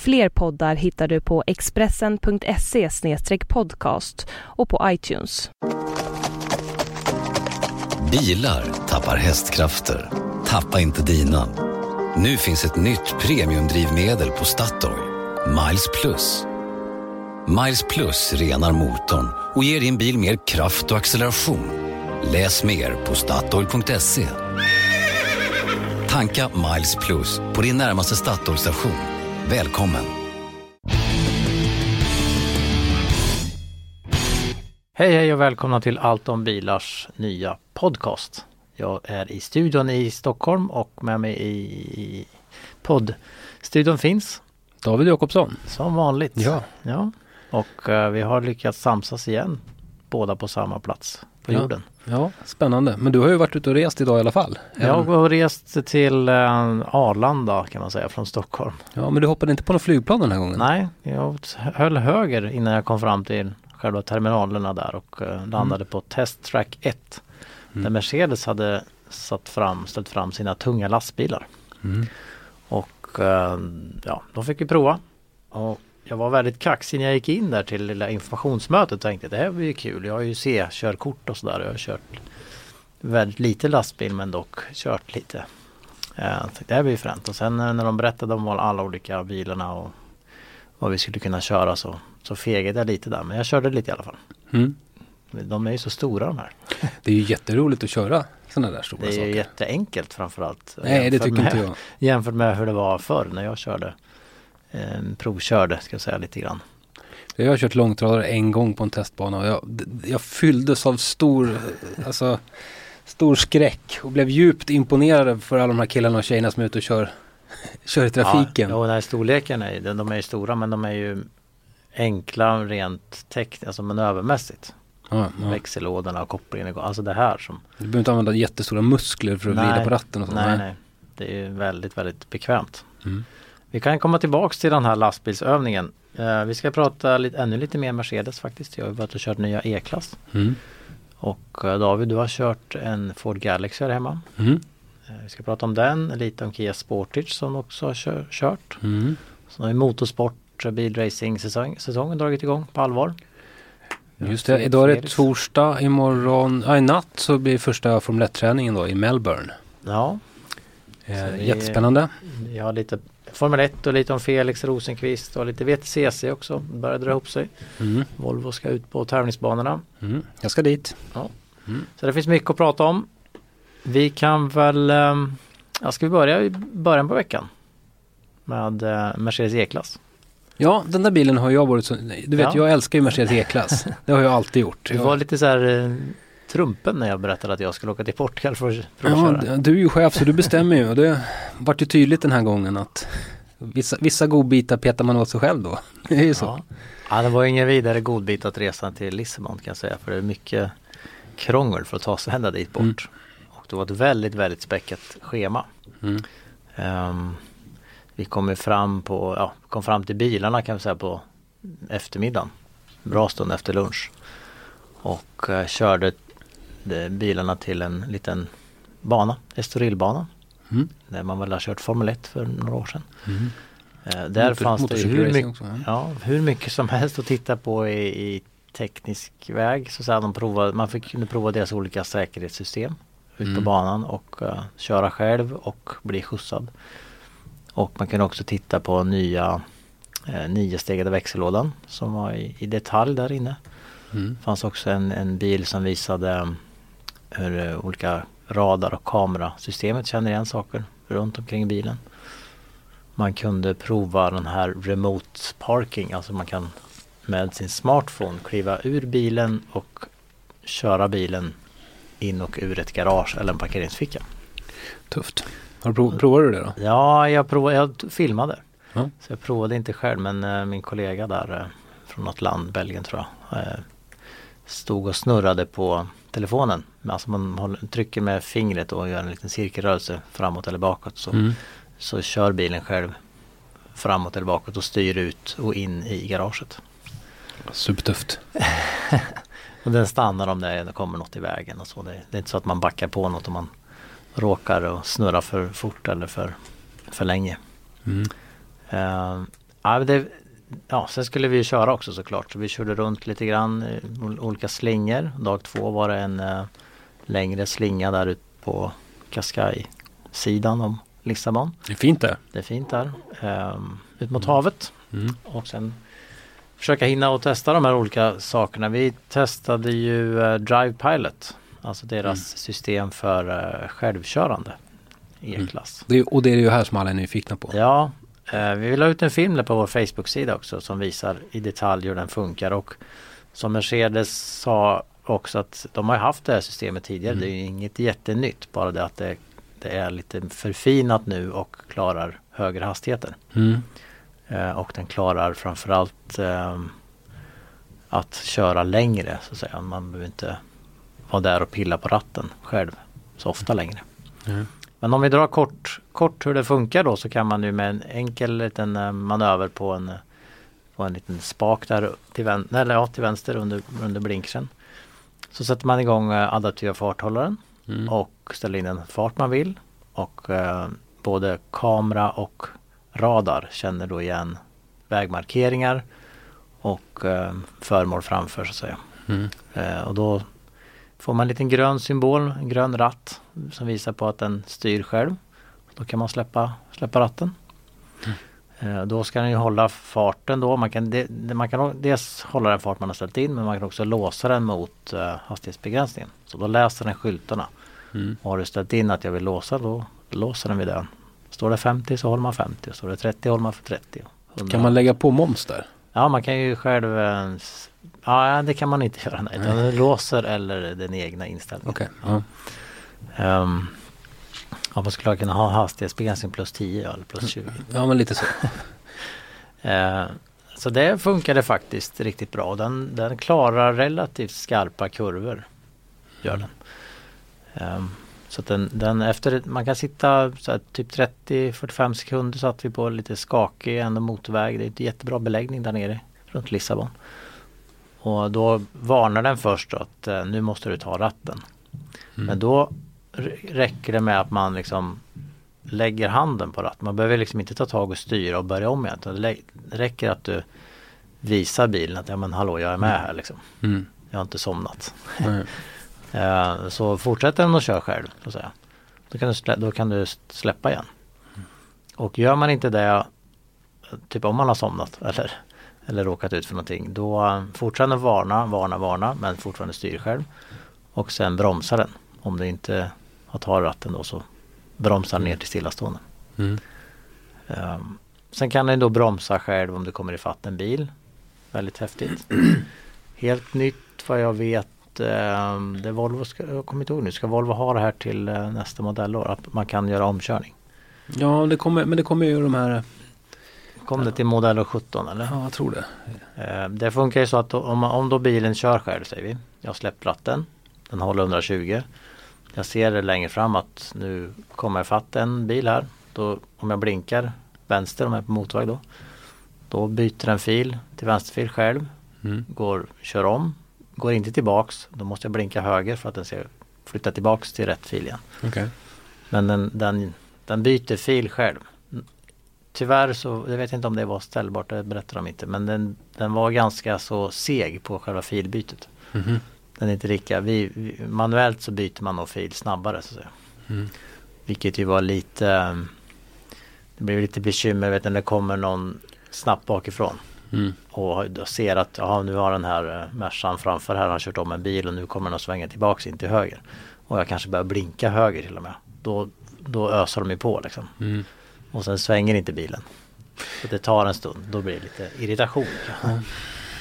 Fler poddar hittar du på expressen.se podcast och på iTunes. Bilar tappar hästkrafter. Tappa inte dina. Nu finns ett nytt premiumdrivmedel på Statoil. Miles Plus. Miles Plus renar motorn och ger din bil mer kraft och acceleration. Läs mer på Statoil.se. Tanka Miles Plus på din närmaste Statoil-station. Välkommen! Hej hej och välkomna till Allt om bilars nya podcast. Jag är i studion i Stockholm och med mig i poddstudion finns David Jakobsson. som vanligt. Ja. ja. Och eh, vi har lyckats samsas igen. Båda på samma plats på Ja. jorden. Ja, spännande. Men du har ju varit ute och rest idag i alla fall. Jag har rest till eh, Arlanda kan man säga från Stockholm. Ja, men du hoppade inte på någon flygplan den här gången? Nej, jag höll höger innan jag kom fram till själva terminalerna där och eh, landade på Test Track 1. Där Mercedes hade satt fram, ställt fram sina tunga lastbilar. Mm. Och eh, ja, de fick vi prova. Och jag var väldigt kaxig när jag gick in där till lilla informationsmötet och tänkte det här blir ju kul. Jag har ju C-körkort och sådär. Jag har kört väldigt lite lastbil men dock kört lite. Eh, Jag tänkte, det här blir ju fränt. Och sen eh, när de berättade om alla olika bilarna och vad vi skulle kunna köra så, så fegade jag lite där. Men jag körde lite i alla fall. Mm. De är ju så stora de här. Det är ju jätteroligt att köra sådana där stora Det är ju saker. jätteenkelt framförallt. Nej, det tycker med, inte jag. Jämfört med hur det var förr när jag körde. Eh, provkörde ska jag säga lite grann. Jag har kört långtradare en gång på en testbana och jag, jag fylldes av stor, alltså, stor skräck och blev djupt imponerad för alla de här killarna och tjejerna som är ute och kör, kör i trafiken. Ja, och den här storleken är, de de är ju stora men de är ju enkla rent tekniskt, alltså manövermässigt. Ja, ja. Växellådorna och kopplingen, alltså det här som Du behöver inte använda jättestora muskler för att vrida på ratten och så. Nej, nej. Det är ju väldigt, väldigt bekvämt. Mm. Vi kan komma tillbaks till den här lastbilsövningen. Eh, vi ska prata lite, ännu lite mer Mercedes faktiskt. Jag har varit och kört nya E-klass. Mm. Och eh, David, du har kört en Ford Galaxy här hemma. Mm. Eh, vi ska prata om den, lite om Kia Sportage som också har kör, kört. Mm. Så har vi motorsport, eh, bilracing säsong, säsongen dragit igång på allvar. Just det, idag är det torsdag, imorgon, ja, i natt så blir första Formel 1-träningen då i Melbourne. Ja, Eh, vi- Jättespännande. vi har lite Formel 1 och lite om Felix Rosenqvist och lite VTCC också. Börjar dra ihop sig. Mm. Volvo ska ut på tävlingsbanorna. Mm. Jag ska dit. Så det finns mycket att prata om. Vi kan väl, ehm, ja, ska vi börja i början på veckan? Med eh, Mercedes E-klass. Ja, den där bilen har jag varit så, du vet Ja. jag älskar ju Mercedes E-klass. Det har jag alltid gjort. Du Jag, var lite så här eh, trumpen när jag berättade att jag skulle åka till Portugal för att ja, provköra. d- du är ju chef så du bestämmer ju det vart ju tydligt den här gången att vissa, vissa godbitar petar man åt sig själv då. Det är ju så. Ja. ja, det var ingen vidare godbit att resa till Lissabon kan jag säga. För det är mycket krångel för att ta sig ända dit bort. Mm. Och det var ett väldigt, väldigt späckat schema. Mm. Ehm, vi kom fram på, ja, kom fram till bilarna kan vi säga på eftermiddagen. Bra stund efter lunch. Och eh, körde de, bilarna till en liten bana, Estorillbanan. Mm. Där man väl har kört Formel 1 för några år sedan. Mm. Eh, där Motor- fanns det hur mycket, också, ja, hur mycket som helst att titta på i, i teknisk väg. Så att de provade, man fick kunde prova deras olika säkerhetssystem ut på Mm. banan och eh, köra själv och bli skjutsad. Och man kan också titta på nya uh, niostegade växellådan som var i, i detalj där inne. Mm. Det fanns också en, en bil som visade eh, hur eh, olika radar och kamerasystemet känner igen saker runt omkring bilen. Man kunde prova den här remote parking, alltså man kan med sin smartphone kliva ur bilen och köra bilen in och ur ett garage eller en parkeringsficka. Tufft. Har du prov, provar du det då? Ja, jag, provade, jag filmade. Ja. Så jag provade inte själv men eh, min kollega där eh, från något land, Belgien tror jag, eh, stod och snurrade på telefonen. Alltså man håller, trycker med fingret och gör en liten cirkelrörelse framåt eller bakåt. Så, Mm. så kör bilen själv framåt eller bakåt och styr ut och in i garaget. Supertufft. Och den stannar om det kommer något i vägen och så. Det, det är inte så att man backar på något om man råkar och snurrar för fort eller för, för länge. Mm. Uh, ja, det, ja, sen skulle vi köra också såklart. Så vi körde runt lite grann i ol- olika slingor. Dag två var det en eh, längre slinga där ute på Cascais-sidan om Lissabon. Det är fint där. Det är fint där. Um, ut mot havet. Mm. Och sen försöka hinna och testa de här olika sakerna. Vi testade ju eh, Drive Pilot. Alltså deras Mm. system för eh, självkörande E-klass. Det och det är ju här som alla är nyfikna på. Ja, eh, vi vill ha ut en film på vår Facebook-sida också som visar i detalj hur den funkar och som Mercedes sa också att de har haft det här systemet tidigare. Mm. Det är inget jättenytt bara det att det, det är lite förfinat nu och klarar högre hastigheter. Mm. Eh, och den klarar framförallt eh, att köra längre så att säga. Man behöver inte vara där och pilla på ratten själv så ofta längre. Mm. Men om vi drar kort, kort hur det funkar då så kan man ju med en enkel liten eh, manöver på en, på en liten spak där till, vän, eller, ja, till vänster under, under blinksen. Så sätter man igång eh, adaptiva farthållaren Mm. och ställer in den fart man vill. Och eh, både kamera och radar känner då igen vägmarkeringar och eh, föremål framför så att säga. Mm. Eh, och då får man en liten grön symbol, en grön ratt som visar på att den styr själv. Då kan man släppa, släppa ratten. Eh, då ska den ju hålla farten då. Man kan, det- man kan dels hålla den fart man har ställt in men man kan också låsa den mot eh, hastighetsbegränsningen. Så då läser den skyltarna. Mm. Och har du ställt in att jag vill låsa då låser den vid den. Står det 50 så håller man 50. Står det 30 håller man för 30. 100. Kan man lägga på moms där? Ja man kan ju själv s- Ja det kan man inte göra nej. Utan den låser eller den egna inställningen. Okej. Ja. Ehm, ja man skulle kunna ha hastighetsbegränsning plus 10 eller plus 20. ja, men lite så. Eh, så det funkade faktiskt riktigt bra. Den, den klarar relativt skarpa kurvor. Gör den. Ehm, så att den, den efter, man kan sitta så här, typ 30-45 sekunder satt vi på lite skakig ändå motorväg. Det är inte jättebra beläggning där nere runt Lissabon. Och då varnar den först att eh, nu måste du ta ratten. Men då räcker det med att man liksom lägger handen på ratten. Man behöver liksom inte ta tag och styra och börja om igen. Det det räcker att du visar bilen att ja men hallå jag är med här liksom. Mm. Jag har inte somnat. Eh, Så fortsätter den att köra själv. Så att säga. Då, kan du slä, då kan du släppa igen. Och gör man inte det, typ om man har somnat eller, eller råkat ut för någonting. Då eh, fortsätter den varna, varna, varna men fortfarande styr själv. Och sen bromsar den. Om du inte har tagit ratten då så bromsar ner till stillastående. Mm. Um, sen kan den då bromsa själv om det kommer ifatt en bil. Väldigt häftigt. Helt nytt vad jag vet. Um, det Volvo ska, jag kommer inte ihåg nu. Ska Volvo ha det här till eh, nästa modellår? Att man kan göra omkörning. Ja, det kommer, men det kommer ju de här... Kom det till modell 17 eller? Ja, jag tror det. Eh, Det funkar ju så att om, om då bilen kör själv säger vi. Jag släppt ratten. Den håller 120. Jag ser det längre fram att nu kommer jag fatt en bil här. Då, om jag blinkar vänster om jag är på motorväg då. Då byter den fil till vänsterfil själv. Mm. Går, kör om. Går inte tillbaks. Då måste jag blinka höger för att den ska flytta tillbaks till rätt fil igen. Okej. Men den, den, den byter fil själv. Tyvärr så, jag vet inte om det var ställbart, det berättar de inte. Men den, den var ganska så seg på själva filbytet. Mhm. Den är inte lika, vi, manuellt så byter man nog fil snabbare så att säga. Mm. Vilket ju var lite, eh, det blev lite bekymmer, vet när det kommer någon snabbt bakifrån. Mm. Och ser att ja, nu har den här eh, Mercan framför här, han har kört om en bil och nu kommer den att svänga tillbaks in till höger. Och jag kanske börjar blinka höger till och med. Då, då ösar de ju på liksom. Mm. Och sen svänger inte bilen. Så det tar en stund, då blir det lite irritation.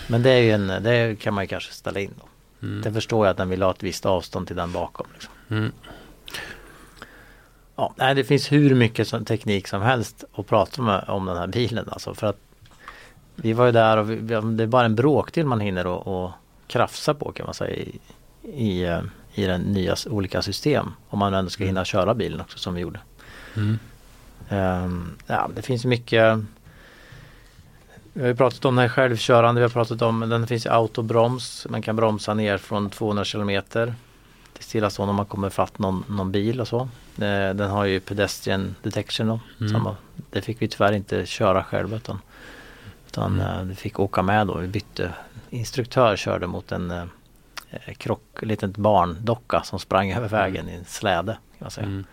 Men det, är ju en, det kan man ju kanske ställa in då. Mm. Det förstår jag att den vill ha ett visst avstånd till den bakom. Liksom. Mm. Ja, nej, det finns hur mycket som, teknik som helst att prata med om den här bilen. Alltså för att Vi var ju där och vi, det är bara en bråkdel man hinner och, och krafsa på kan man säga i, i, eh, i den nya olika system. Om man ändå ska hinna köra bilen också som vi gjorde. Mm. Um, ja, det finns mycket Vi har ju pratat om den här självkörande, vi har pratat om den finns i autobroms. Man kan bromsa ner från 200 kilometer till stillastående om man kommer fatt någon, någon bil och så. Eh, Den har ju pedestrian detection då. Mm. Samma. Det fick vi tyvärr inte köra själva utan, utan Mm. eh, vi fick åka med då. Vi bytte. Instruktör körde mot en eh, eh, krock, litet barndocka som sprang över vägen i en släde. Kan man säga. Mm.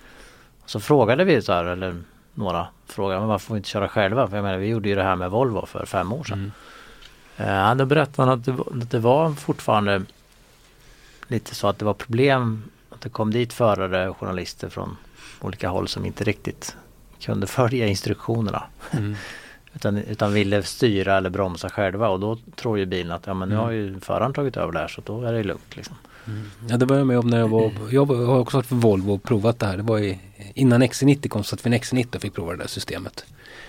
Så frågade vi så här, eller några frågade, men varför får vi inte köra själva? För jag menar, vi gjorde ju det här med Volvo för fem år sedan. Mm. Eh, då berättade han att det, att det var fortfarande lite så att det var problem att det kom dit förare och journalister från olika håll som inte riktigt kunde följa instruktionerna. Mm. Utan, utan ville styra eller bromsa själva och då tror ju bilen att ja men nu Mm. har ju föraren tagit över det här så då är det lugnt liksom. Ja det var jag med om när jag var, jag har också varit för Volvo och provat det här. Det var i, innan XC90 kom så att vi en XC90 och fick prova det där systemet.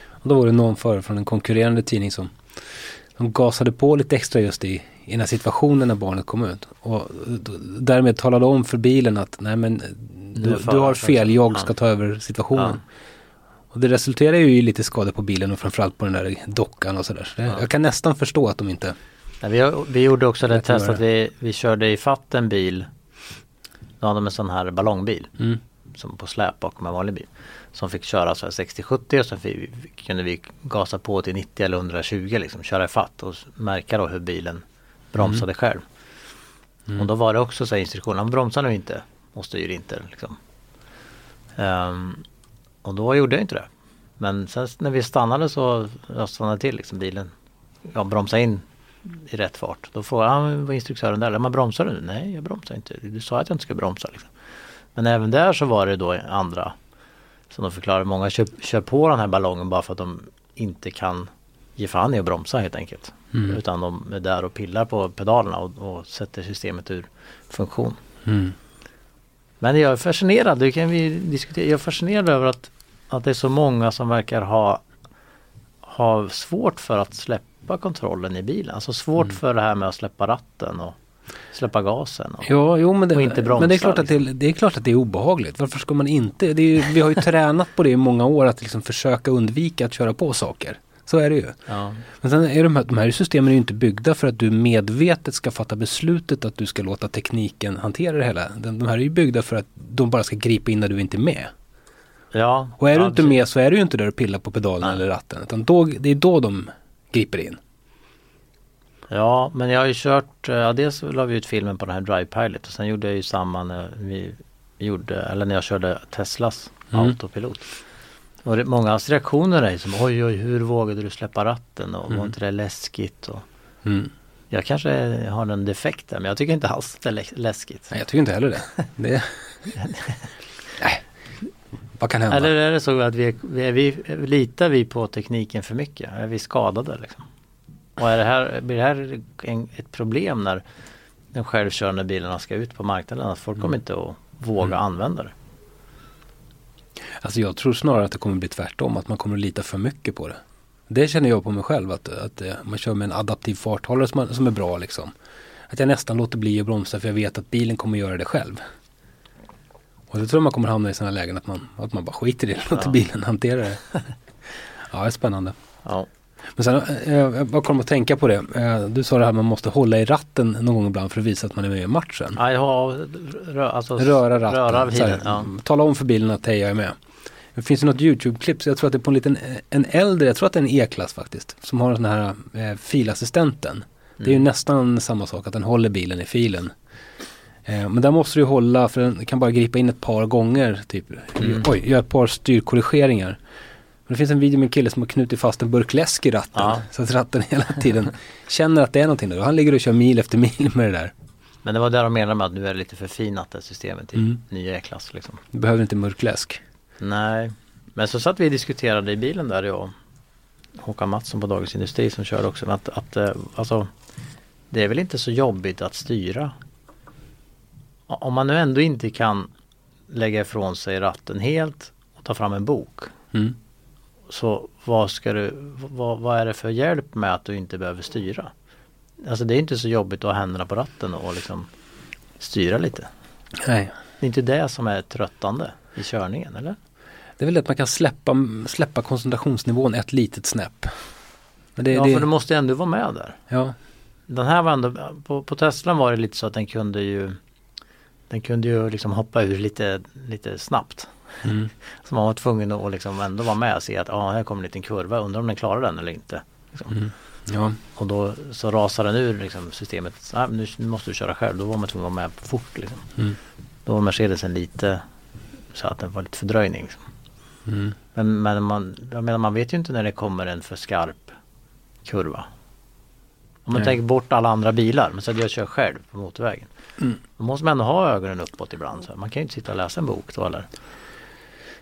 Och då var det någon förare från en konkurrerande tidning som, som gasade på lite extra just i, i den här situationen när barnet kom ut. Och därmed talade om för bilen att nej men Du du, har fel, jag ja. ska ta över situationen. Och det resulterar ju i lite skador på bilen och framförallt på den där dockan och sådär. Så det, Ja. Jag kan nästan förstå att de inte... Vi, vi gjorde också det testet att vi, vi körde i fatt en bil. Då hade de en sån här ballongbil. Mm. Som på släp bakom en vanlig bil. Som fick köra så här 60-70 och sen fick, kunde vi gasa på till 90 eller 120 liksom. Köra i fatt och märka då hur bilen bromsade Mm. själv. Och då var det också så här instruktioner. Han bromsar nu inte och styr inte liksom. Ehm, och då gjorde jag inte det. Men sen när vi stannade så jag stannade till liksom bilen. Jag bromsade in i rätt fart. Då frågade han, "Men vad instruktören där? Men bromsar du? Nej, jag bromsar inte. Du sa att jag inte skulle bromsa. Liksom. Men även där så var det då andra som de förklarade. Många kör, kör på den här ballongen bara för att de inte kan ge fan i att bromsa helt enkelt. Mm. Utan de är där och pillar på pedalerna och, och sätter systemet ur funktion. Mm. Men jag är fascinerad, det kan vi diskutera. Jag är fascinerad över att, att det är så många som verkar ha, ha svårt för att släppa kontrollen i bilen. Alltså svårt Mm. för det här med att släppa ratten och släppa gasen. Och, Ja, jo men det, inte bromsa, men det, är klart att det, liksom. det är klart att det är obehagligt. Varför ska man inte? Ju, vi har ju tränat på det i många år att liksom försöka undvika att köra på saker. Så är det ju. ja. Men sen är de här, de här systemen är ju inte byggda för att du medvetet ska fatta beslutet att du ska låta tekniken hantera det hela. De, de här är ju byggda för att de bara ska gripa in när du inte är med. ja. Och är ja, du inte precis. med så är du ju inte där och pillar på pedalen eller ratten. Utan då, det är då de griper in. Ja, men jag har ju kört, eh, ja, dels la vi ut filmen på den här Drive Pilot och sen gjorde jag ju samma när vi gjorde, eller när jag körde Teslas Mm. autopilot. Och det, mångas reaktioner är som oj oj hur vågade du släppa ratten och Mm. var inte det läskigt? Och, Mm. jag kanske har en defekt där men jag tycker inte alls det är lä- läskigt. Nej, jag tycker inte heller det. det... Vad kan hända? Eller är det så att vi, vi, vi, litar vi på tekniken för mycket? Är vi skadade liksom? Och är det här, blir det här en, ett problem när de självkörande bilarna ska ut på marknaden? Att folk kommer inte att våga Mm. använda det. Alltså jag tror snarare att det kommer bli tvärtom, att man kommer att lita för mycket på det. Det känner jag på mig själv, att, att eh, man kör med en adaptiv farthållare som, som är bra liksom. Att jag nästan låter bli att bromsa för jag vet att bilen kommer göra det själv. Och då tror jag man kommer hamna i sådana lägen att man, att man bara skiter i det och låter Ja. bilen hantera det. ja, det är spännande. Ja, Men sen, eh, jag bara kom att tänka på det. Eh, du sa det här man måste hålla i ratten någon gång ibland för att visa att man är med i matchen. ja har, rö, alltså, Röra ratten. Röra så här, bilen, ja. Tala om för bilen att hej jag är med. Det finns ju något YouTube-klipp, så jag tror att det är på en liten, en äldre, jag tror att det är en E-klass faktiskt. Som har den här eh, filassistenten. Det är ju Mm. nästan samma sak, att den håller bilen i filen. Eh, men där måste du hålla, för den kan bara gripa in ett par gånger. Typ, Mm. oj, gör ett par styrkorrigeringar. Men det finns en video med en kille som har knutit fast en burk läsk i ratten. Ja. Så att ratten hela tiden känner att det är någonting där. Han ligger och kör mil efter mil med det där. Men det var det de menade med att nu är det lite förfinat det systemet i Mm. nya E-klass liksom. Du behöver inte mörk läsk. Nej, men så satt vi och diskuterade i bilen där jag och Håkan Mattsson på Dagens Industri som körde också. Att, att eh, alltså, det är väl inte så jobbigt att styra. Om man nu ändå inte kan lägga ifrån sig ratten helt och ta fram en bok. Mm. så vad ska du, vad, vad är det för hjälp med att du inte behöver styra? Alltså det är inte så jobbigt att ha händerna på ratten och liksom styra lite. Nej. Det är inte det som är tröttande i körningen eller? Det är väl att man kan släppa, släppa koncentrationsnivån ett litet snäpp. Det, ja, det, för du måste ändå vara med där. ja, Den här var ändå, på, på Teslan var det lite så att den kunde ju Den kunde ju liksom hoppa ur lite, lite snabbt. mm, Så man var tvungen att liksom ändå vara med och se att ah, här kommer en liten kurva, undrar om den klarar den eller inte. Liksom. mm, ja, Och då så rasar den ur liksom, systemet. Nu, nu måste du köra själv. Då var man tvungen att vara med fort. Liksom. mm, Då var Mercedesen lite så att det var lite fördröjning. Liksom. mm, Men, men man, jag menar, man vet ju inte när det kommer en för skarp kurva. Om man Nej. tänker bort alla andra bilar, men så att jag kör själv på motorvägen. Mm. Då måste man ändå ha ögonen uppåt ibland. Så. Man kan ju inte sitta och läsa en bok då eller?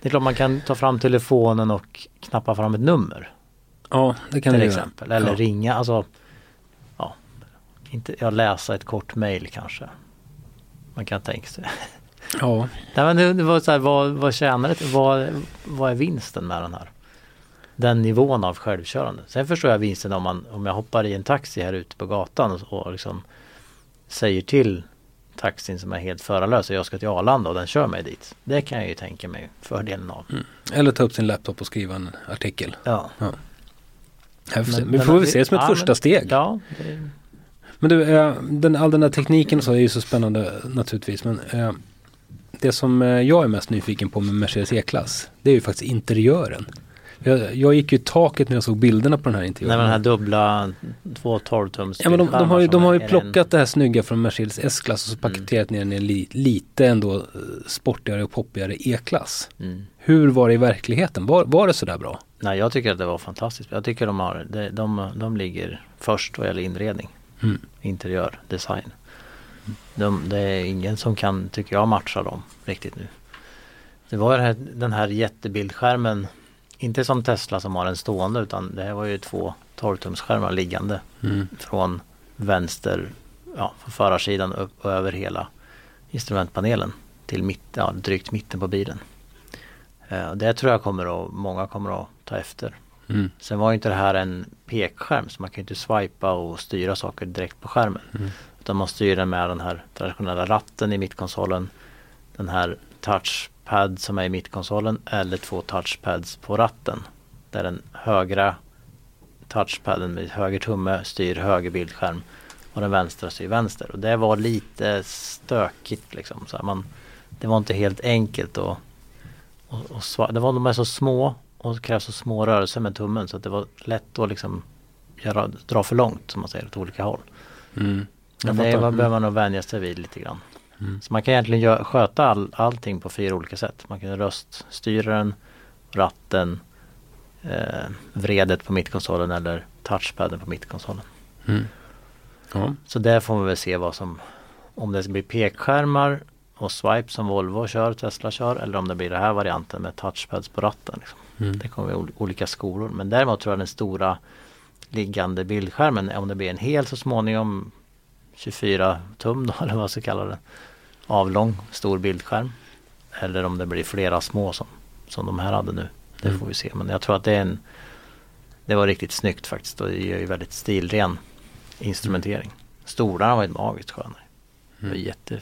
Det är klart man kan ta fram telefonen och knappa fram ett nummer. ja det kan till du göra. exempel. Eller ja. ringa, alltså ja, inte, ja, läsa ett kort mail kanske. Man kan tänka sig. Ja, Nej, men det, det var så här, vad, vad tjänar det vad, vad är vinsten med den här? Den nivån av självkörande. Sen förstår jag vinsten om, man, om jag hoppar i en taxi här ute på gatan och, och liksom säger till taxin som är helt förarlös och jag ska till Arlanda och den kör mig dit. Det kan jag ju tänka mig fördelen av. eller ta upp sin laptop och skriva en artikel. Ja. Här får se. Men- Men vi men får väl se det som ett ja, första men- steg. Ja, det, Men du, eh, den, all den här tekniken så är ju så spännande naturligtvis. Men eh, det som eh, jag är mest nyfiken på med Mercedes E-klass, det är ju faktiskt interiören. Jag, jag gick ju i taket när jag såg bilderna på den här nej, interiören. men den här dubbla två 12 tums Ja men de, de har ju, de har ju plockat det här snygga från Mercedes S-klass och så Mm. paketerat ner den i en li, lite ändå eh, sportigare och poppigare E-klass. En, mm. Hur var det i verkligheten? Var, var det sådär bra? Nej jag tycker att det var fantastiskt. Jag tycker de har, de, de, de ligger först vad gäller inredning. Mm. Interiör, design. De, det är ingen som kan, tycker jag, matcha dem riktigt nu. Det var här, den här jättebildskärmen, inte som Tesla som har en stående utan det här var ju två 12-tumsskärmar liggande Mm. från vänster, ja, från förarsidan upp och över hela instrumentpanelen till mitt, ja, drygt mitten på bilen. Eh, det tror jag kommer att, många kommer att ta efter. Mm. Sen var ju inte det här en pekskärm så man kan ju inte swipa och styra saker direkt på skärmen. Mm. Utan man styr den med den här traditionella ratten i mittkonsolen. Den här touchpad som är i mittkonsolen eller två touchpads på ratten. Där den högra touchpaden med höger tumme styr höger bildskärm och den vänstra styr vänster. Och det var lite stökigt liksom. Så man, det var inte helt enkelt och, och, och det var, de är så små och det krävs så små rörelser med tummen så att det var lätt att liksom göra, dra för långt som man säger åt olika håll. Mm. Men det var- behöver man nog vänja sig vid lite grann. Mm. Så man kan egentligen gö- sköta all, allting på fyra olika sätt. Man kan röststyra den, ratten, eh, vredet på mittkonsolen eller touchpaden på mittkonsolen. Mm. Ja. Så där får man väl se vad som om det blir pekskärmar och swipe som Volvo kör, Tesla kör eller om det blir den här varianten med touchpads på ratten. Liksom. Mm. Det kommer bli ol- olika skolor. Men däremot tror jag den stora liggande bildskärmen, om det blir en hel så småningom 24 tum då eller vad jag ska kalla det. Avlång stor bildskärm. Eller om det blir flera små som, som de här hade nu. Det Mm. får vi se. Men jag tror att det är en Det var riktigt snyggt faktiskt och det är ju väldigt stilren instrumentering. Stolarna var ju magiskt sköna. Det var Mm. jätte,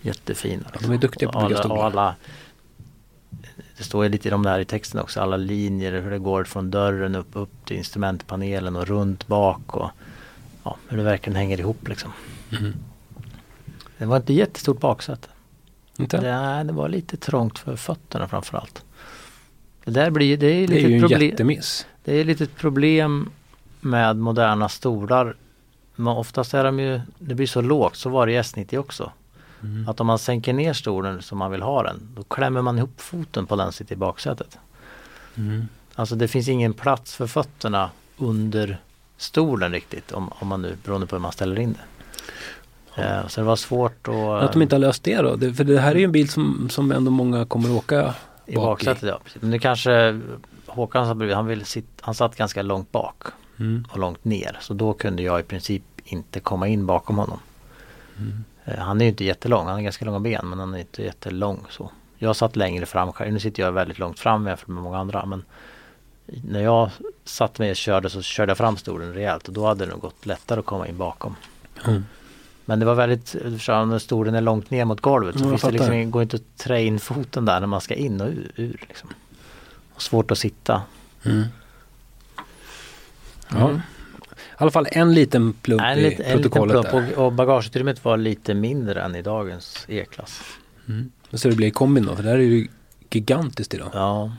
jättefina. Ja, de är duktiga på att bygga stolar. alla Det står ju lite i de där i texten också, alla linjer, hur det går från dörren upp, upp till instrumentpanelen och runt bak och ja, hur det verkligen hänger ihop liksom. Mm. Det var inte jättestort baksäte. Inte? Det, nej, det var lite trångt för fötterna framförallt. Det där blir det är Det är lite ju en jättemiss. Det är lite ett problem med moderna stolar. Men oftast är de ju, det blir så lågt, så var det i S90 också. Mm. Att om man sänker ner stolen som man vill ha den, då klämmer man ihop foten på den sitter i baksätet. Mm. Alltså det finns ingen plats för fötterna under stolen riktigt om, om man nu, beroende på hur man ställer in det. Eh, så det var svårt att... Att de inte har löst det då? Det, för det här är ju en bil som, som ändå många kommer att åka I bak i. baksätet ja. Precis. Men nu kanske Håkan satt bredvid, han, ville sitt, han satt ganska långt bak Mm. och långt ner. Så då kunde jag i princip inte komma in bakom honom. Mm. Eh, Han är ju inte jättelång, han har ganska långa ben men han är inte jättelång så. Jag satt längre fram själv. Nu sitter jag väldigt långt fram jämfört med många andra men när jag satt mig och körde så körde jag fram stolen rejält och då hade det nog gått lättare att komma in bakom. Mm. Men det var väldigt, när stolen är långt ner mot golvet så finns det liksom, går inte att trä in foten där när man ska in och ur. ur liksom. och svårt att sitta. Mm. Ja. I alla fall en liten plump en, i lit, en liten protokollet plump där. och, och bagageutrymmet var lite mindre än i dagens E-klass. Mm. Så det blir kombin då, för det här är ju gigantiskt idag. Ja,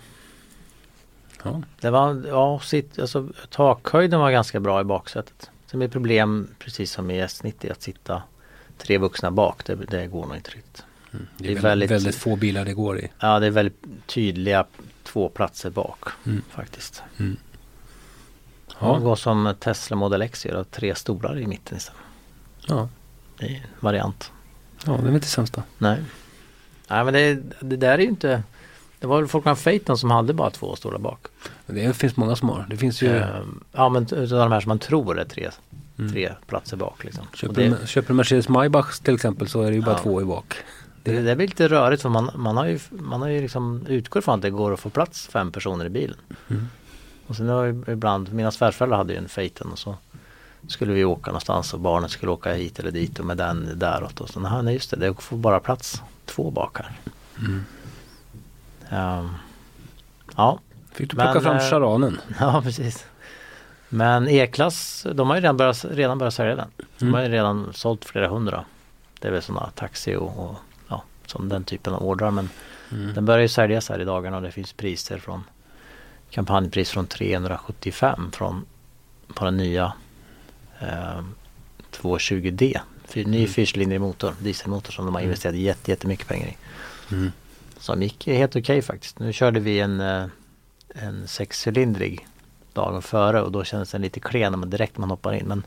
Ja. det var, ja, sitt, alltså, takhöjden var ganska bra i baksätet. Sen blir problem, precis som i S90, att sitta tre vuxna bak. Det, det går nog inte riktigt. Det är, Det är väldigt, väldigt- få bilar det går i. Ja, det är väldigt tydliga två platser bak Mm. faktiskt. Ja. Det går som Tesla Model X gör, tre stolar i mitten istället. Ja. Det är en variant. ja, det är väl inte sämst då. Nej. Nej men det, det där är ju inte Det var väl Volkswagen Phaeton som hade bara två stolar bak. Det finns många som har. Det finns ju, Ehm, ja men utav de här som man tror är tre, Mm. tre platser bak liksom. Köper, det, du, köper du Mercedes Maybach till exempel så är det ju bara Ja. två i bak. det, det blir lite rörigt för man, man har ju, man har ju liksom utgått från att det går att få plats fem personer i bilen. Mm. Och sen har ju ibland, mina svärföräldrar hade ju en Phaeton och så skulle vi åka någonstans och barnen skulle åka hit eller dit och med den däråt. Och så, nej just det, det får bara plats två bak här. Mm. Ehm, ja, Fick du Men, plocka fram eh, charanen? ja precis. Men E-klass, de har ju redan börjat, redan börjat sälja den. De Mm. har ju redan sålt flera hundra. Det är väl sådana taxi och, och ja, som den typen av ordrar. Men Mm. den börjar ju säljas här i dagarna och det finns priser från kampanjpris från 375 från på den nya eh, 220D. Fy- Ny Mm. fyrcylindrig motor, dieselmotor som de har investerat jätte, jättemycket pengar i. Mm. Som gick helt okej faktiskt. Nu körde vi en, eh, en sexcylindrig dagen före och då kändes den lite klen när man direkt man hoppar in. Men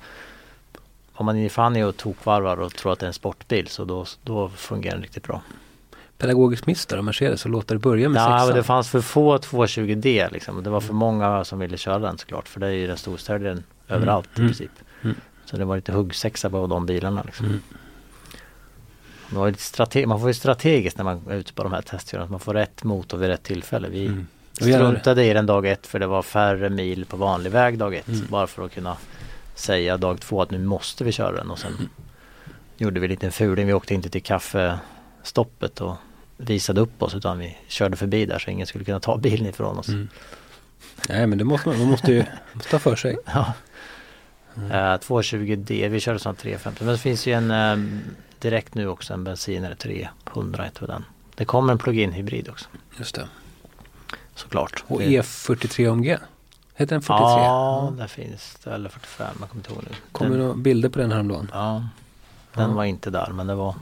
om man är i Fanny och tokvarvar och tror att det är en sportbil så då, då fungerar den riktigt bra. Pedagogisk miss där av Mercedes och låta det börja med Ja, sexan. det fanns för få 220D liksom. Det var för många som ville köra den såklart. För det är ju den överallt Mm. i princip. Mm. Så det var lite huggsexa på de bilarna liksom. Mm. Strate- man får ju strategiskt när man är ute på de här testkörningarna. Man får rätt motor vid rätt tillfälle. Vi Mm. Struntade i den dag ett för det var färre mil på vanlig väg dag ett. Mm. Bara för att kunna säga dag två att nu måste vi köra den. Och sen Mm. gjorde vi en liten fuling. Vi åkte inte till kaffestoppet och visade upp oss utan vi körde förbi där så ingen skulle kunna ta bilen ifrån oss. Mm. Nej men det måste man, man måste ju måste ta för sig. Ja. Eh, 220D, vi körde sån 350 men det finns ju en eh, direkt nu också en bensinare 300 heter den. Det kommer en plug-in hybrid också Just det. såklart. Och Det- E43 AMG. Heter den 43? Ja, där finns det. Eller 45, jag kommer inte ihåg nu. Kommer några bilder på den häromdagen? ja, den Ja. var inte där men det var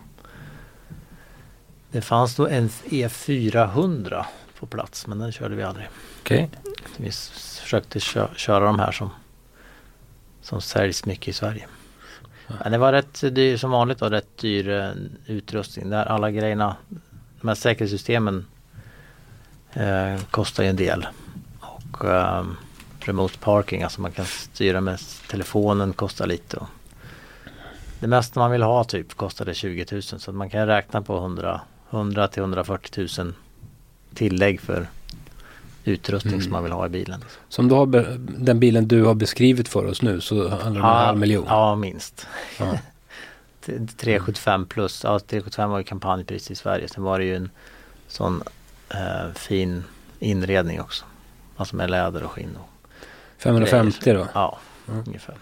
Det fanns då en E400 på plats men den körde vi aldrig. Okej. Vi s- försökte kö- köra de här som Som säljs mycket i Sverige. Men det var rätt dyr som vanligt och rätt dyr eh, utrustning. Där alla grejerna De här säkerhetssystemen eh, Kostar ju en del. Och eh, Remote parking, alltså man kan styra med telefonen kostar lite. Och det mesta man vill ha typ kostade 20 000 så att man kan räkna på 100 100 till 140 000 tillägg för utrustning Mm. som man vill ha i bilen. Som du har den bilen du har beskrivit för oss nu så handlar det om en halv miljon. Ja, minst. Ja. T- 375 plus. Ja, 375 var ju kampanjpris i Sverige. Sen var det ju en sån eh, fin inredning också. Alltså med läder och skinn. Och 550 då. Ja, Mm. ungefär.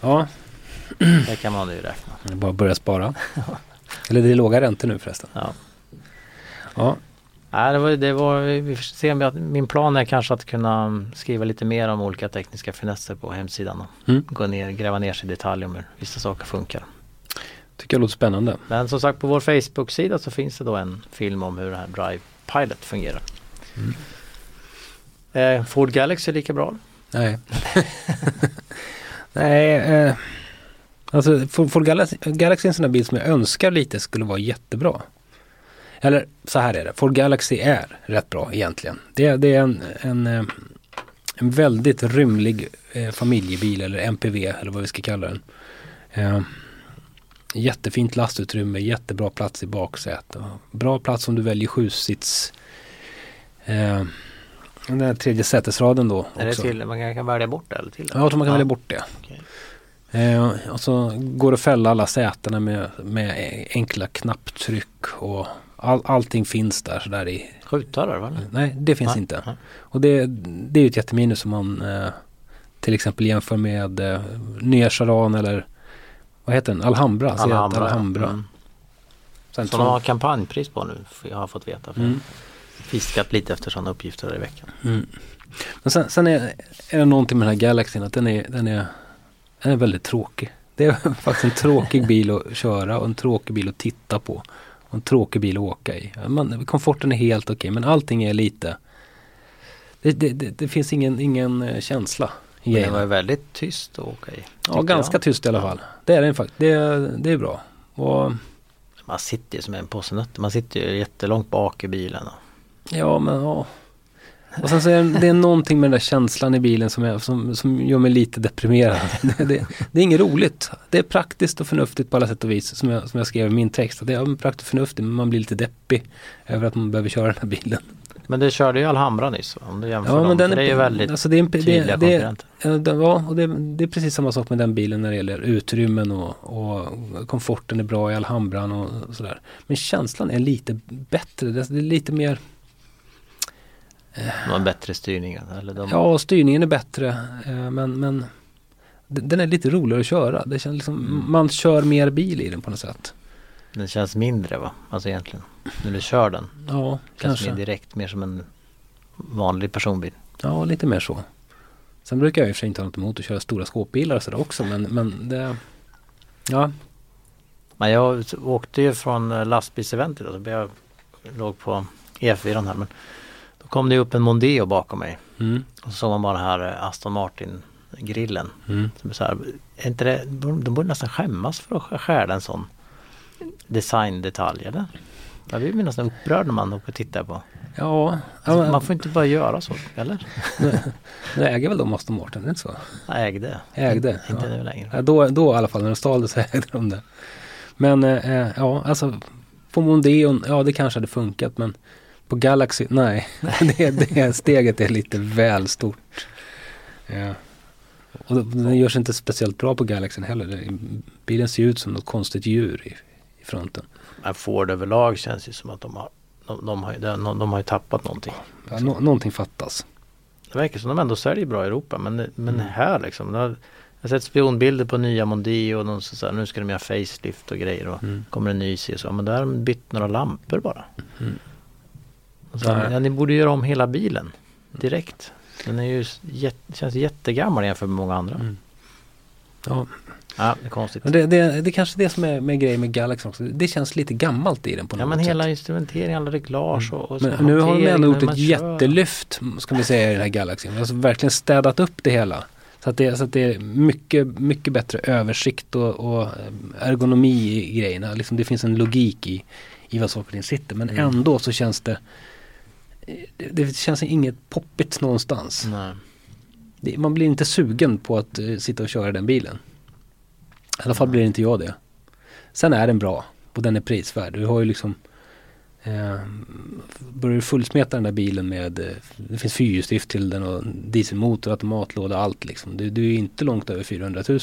Ja, Det kan man ju räkna. det är bara att börja spara. Eller det är låga räntor nu förresten. Ja. Ja, Nej, det var, det var, vi får se min plan är kanske att kunna skriva lite mer om olika tekniska finesser på hemsidan. Mm. Gå ner, gräva ner sig i detalj om hur vissa saker funkar. tycker jag låter spännande. Men som sagt på vår Facebook-sida så finns det då en film om hur det här Drive Pilot fungerar. Mm. Eh, Ford Galaxy är lika bra. Nej. Nej, eh, alltså Ford Galaxy, Galaxy är en sån där bil som jag önskar lite skulle vara jättebra. Eller så här är det, Ford Galaxy är rätt bra egentligen. Det, det är en, en, eh, en väldigt rymlig eh, familjebil eller MPV eller vad vi ska kalla den. Eh, jättefint lastutrymme, jättebra plats i baksätet. Bra plats om du väljer sjusits. Eh, Den där tredje sätesraden då Är det till, man kan välja bort det eller till? Ja, jag tror man kan välja bort det. Eh, och så går det att fälla alla sätena med, med enkla knapptryck och all, allting finns där sådär i. Skjutdörrar va? Nej, det finns Nej, inte. nej. Och det, det är ju ett jätteminus om man eh, till exempel jämför med eh, nya Charan eller vad heter den? Alhambra. Alhambra. Alhambra. Mm. Sen Som de har kampanjpris på nu, jag har fått veta. För Mm. Fiskat lite efter sådana uppgifter i veckan. Mm. Men sen, sen är, är det någonting med den här Galaxyn att den är, den är, den är väldigt tråkig. Det är faktiskt en tråkig bil att köra och en tråkig bil att titta på. Och en tråkig bil att åka i. Man, komforten är helt okej men allting är lite det, det, det, det finns ingen, ingen eh, känsla Men det grejerna. var väldigt tyst att åka i. Ja, ganska jag. tyst i alla fall. Det är den faktiskt. Det, det är bra. Och Man sitter ju som en påse nötter. Man sitter ju jättelångt bak i bilen. Ja, men ja. Och sen så är det, det är någonting med den där känslan i bilen som, är, som, som gör mig lite deprimerad. Det, det, det är inget roligt. Det är praktiskt och förnuftigt på alla sätt och vis som jag, som jag skrev i min text. Det är praktiskt och förnuftigt men man blir lite deppig över att man behöver köra den här bilen. Men du körde ju Alhambra nyss? Om du jämför Ja, dem. men den det är ju väldigt alltså det är, en- det, tydliga det, konkurrenter. Det- Ja, och det, det är precis samma sak med den bilen när det gäller utrymmen och, och komforten är bra i Alhambran och sådär. Men känslan är lite bättre. Det det är lite mer De har bättre styrning. Eller de, Ja, styrningen är bättre eh, men, men den är lite roligare att köra. Det känns liksom, Mm. Man kör mer bil i den på något sätt. Den känns mindre va? Alltså egentligen. När du kör den. Ja, Känns mer kanske. direkt mer som en vanlig personbil. Ja, lite mer så. Sen brukar jag i och för sig inte ha något emot att köra stora skåpbilar och sådär också men, men det Ja, Men jag åkte ju från eh, lastbilseventet. Jag låg på E4 här. Men kom det upp en Mondeo bakom mig. mm, Och så såg man bara här eh, Aston Martin grillen. mm. Som är så här, är inte det, de borde nästan skämmas för att stjäla en sån designdetalj eller? Jag blir nästan upprörd när man åker och tittar på. Ja, Alltså, man får inte bara göra så, eller? nu äger väl de Aston Martin, är det inte så? Ägde. Ägde, Inte ja. nu längre. Ja, då, då i alla fall när de stal det så ägde de det. Men eh, eh, ja, alltså på Mondeon, ja det kanske hade funkat men på Galaxy, nej. det, det steget är lite väl stort. Ja. Och den görs inte speciellt bra på Galaxyn heller. Bilen ser ut som något konstigt djur i, i fronten. Men Ford överlag känns ju som att de har de, de, har, de, de har tappat någonting. Ja, nå- någonting fattas. Det verkar som de ändå säljer bra i Europa men, men Mm. här liksom. Jag har sett spionbilder på nya Mondeo och de så här, nu ska de göra facelift och grejer och Mm. kommer en ny CSO. så. Men där har de bytt några lampor bara. Mm. Och Nej. ja, ni borde göra om hela bilen direkt. Den är ju jätte, känns jättegammal jämfört med många andra. Mm. Ja, Ja, det är konstigt. det, det, det är kanske det som är med grejen med Galaxy också. Det känns lite gammalt i den på något Ja men sätt. hela instrumenteringen, alla reglage och, och så Men nu har de ändå gjort ett jättelyft ska vi säga i den här Galaxyn. Alltså verkligen städat upp det hela. Så att det, så att det är mycket, mycket bättre översikt och, och eh, ergonomi i grejerna. Liksom det finns en logik i, i vad saker och ting sitter. Men Mm. ändå så känns det det, det känns inget poppigt någonstans. Nej. Det, man blir inte sugen på att eh, sitta och köra den bilen. I alla fall blir inte jag det. Sen är den bra och den är prisvärd. Du har ju liksom eh, Börjar du fullsmeta den där bilen med eh, Det finns fyrhjulsdrift till den och dieselmotor, automatlåda, allt liksom. Du, du är inte långt över 400 000.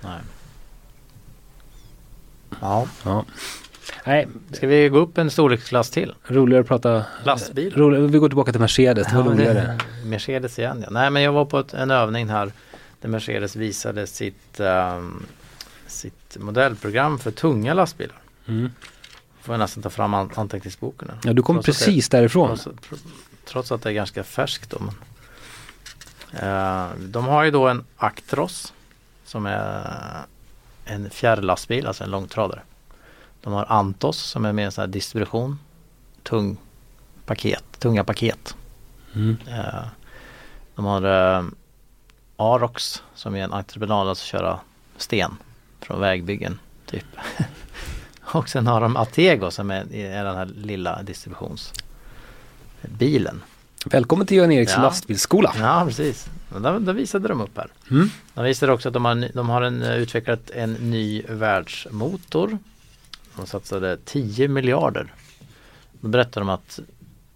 Nej. Ja. Ja. Nej, Ska vi gå upp en storleksklass till? roligare att prata Lastbil. Roligare, vi går tillbaka till Mercedes, det var Ja, roligare. Mercedes igen ja. Nej men jag var på ett, en övning här där Mercedes visade sitt, ehm, sitt modellprogram för tunga lastbilar. Mm. Får jag nästan ta fram an- anteckningsboken. Ja, du kom Trots att det- precis därifrån. Trots, att- trots att det är ganska färskt då. Men, Eh, de har ju då en Actros som är en fjärrlastbil, alltså en långtradare. De har Antos som är mer här distribution. Tung paket, tunga paket. Mm. Eh, de har eh, Arox som är en entreprenad att köra sten från vägbyggen. Typ. och sen har de Atego som är, är den här lilla distributionsbilen. Välkommen till Göran Eriks Ja. lastbilsskola. Ja precis. Där, där visade de upp här. Mm. De visade också att de har, de har en, eh, utvecklat en ny världsmotor. De satsade 10 miljarder. Då berättade de att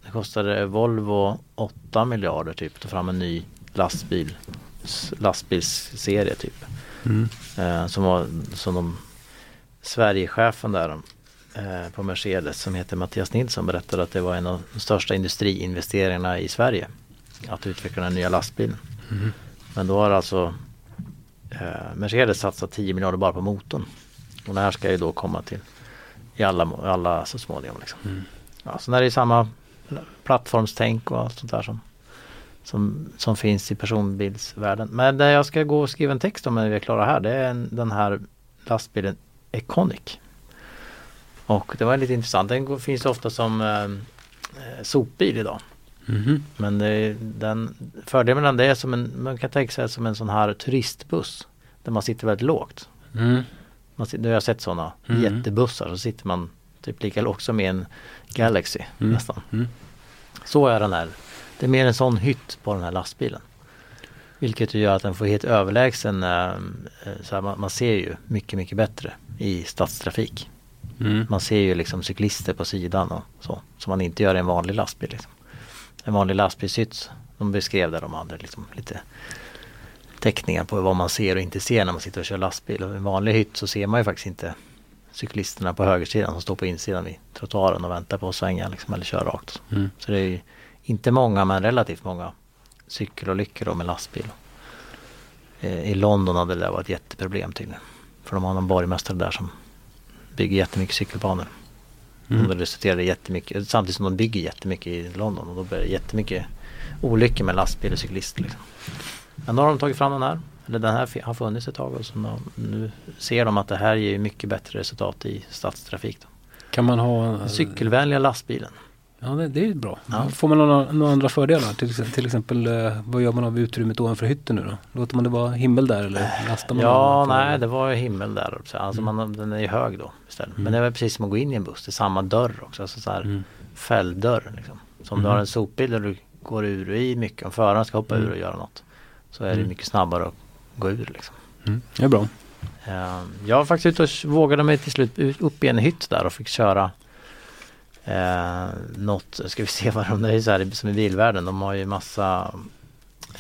det kostade Volvo 8 miljarder typ att ta fram en ny lastbil, lastbilsserie typ. Mm. Eh, som var som de Sverigechefen där eh, på Mercedes som heter Mattias Nilsson berättade att det var en av de största industriinvesteringarna i Sverige. Att utveckla den nya lastbilen. Mm. Men då har alltså eh, Mercedes satsat 10 miljarder bara på motorn. Och det här ska ju då komma till i alla, alla så småningom. Liksom. Mm. Ja, sen är det samma plattformstänk och allt sånt där som, som, som finns i personbilsvärlden. Men det jag ska gå och skriva en text om när vi är klara här det är en, den här lastbilen Econic. Och det var lite intressant. Den finns ofta som eh, eh, sopbil idag. Mhm. Men det, den, fördelen med den det är som en, man kan tänka sig som en sån här turistbuss. Där man sitter väldigt lågt. Mm. Man, nu har jag sett sådana Mm. jättebussar. Så sitter man typ lika som i en Galaxy Mm. nästan. Mm. Så är den här. Det är mer en sån hytt på den här lastbilen. Vilket gör att den får helt överlägsen, eh, eh, så här, man, man ser ju mycket, mycket bättre i stadstrafik. Mm. Man ser ju liksom cyklister på sidan och så. Som man inte gör i en vanlig lastbil. Liksom. En vanlig lastbilshytt, de beskrev där de hade liksom lite teckningar på vad man ser och inte ser när man sitter och kör lastbil. Och i en vanlig hytt så ser man ju faktiskt inte cyklisterna på högersidan som står på insidan vid trottoaren och väntar på att svänga liksom, eller köra rakt. Mm. Så det är ju inte många men relativt många cykelolyckor då med lastbil. Eh, I London hade det där varit ett jätteproblem tydligen. För de har någon borgmästare där som bygger jättemycket cykelbanor. Mm. Och det resulterade jättemycket, samtidigt som de bygger jättemycket i London och då blir det jättemycket olyckor med lastbil och cyklister. Liksom. Men nu har de tagit fram den här, eller den här har funnits ett tag och så nu ser de att det här ger mycket bättre resultat i stadstrafik. Då. Kan man ha en cykelvänliga lastbilen. Ja det, det är ju bra. Ja. Får man några, några andra fördelar? Till, till exempel eh, vad gör man av utrymmet ovanför hytten nu då? Låter man det vara himmel där eller lastar man? Ja, nej det var ju himmel där. Alltså man, den är ju hög då istället. Men det är väl precis som att gå in i en buss. Det är samma dörr också. Alltså så här Mm. fälldörr liksom. Så om du Mhm. har en sopbil där du går ur och i mycket. Om föraren ska hoppa ur och göra något. Så är det Mm. mycket snabbare att gå ur liksom. Mm. Det är bra. Eh, Jag var faktiskt ute och vågade mig till slut ut- upp i en hytt där och fick köra eh, något, ska vi se vad de, det är så här som i bilvärlden, de har ju massa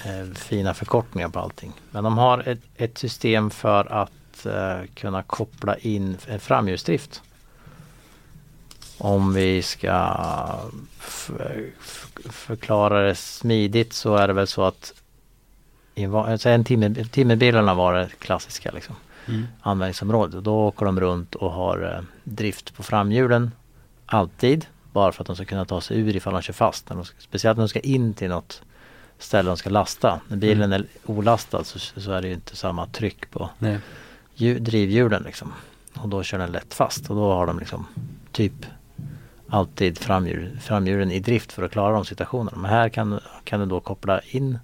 eh, fina förkortningar på allting. Men de har ett, ett system för att eh, kunna koppla in en framhjulsdrift. Om vi ska f- förklara det smidigt så är det väl så att alltså en timme, timmerbilarna var det klassiska liksom Mm. användningsområdet. Och då åker de runt och har eh, drift på framhjulen alltid. Bara för att de ska kunna ta sig ur ifall de kör fast. När de speciellt när de ska in till något ställe de ska lasta. När bilen är olastad så, så är det ju inte samma tryck på hju- drivhjulen liksom. Och då kör den lätt fast och då har de liksom typ alltid framhjul, framhjulen i drift för att klara de situationerna. Men här kan, kan du då koppla in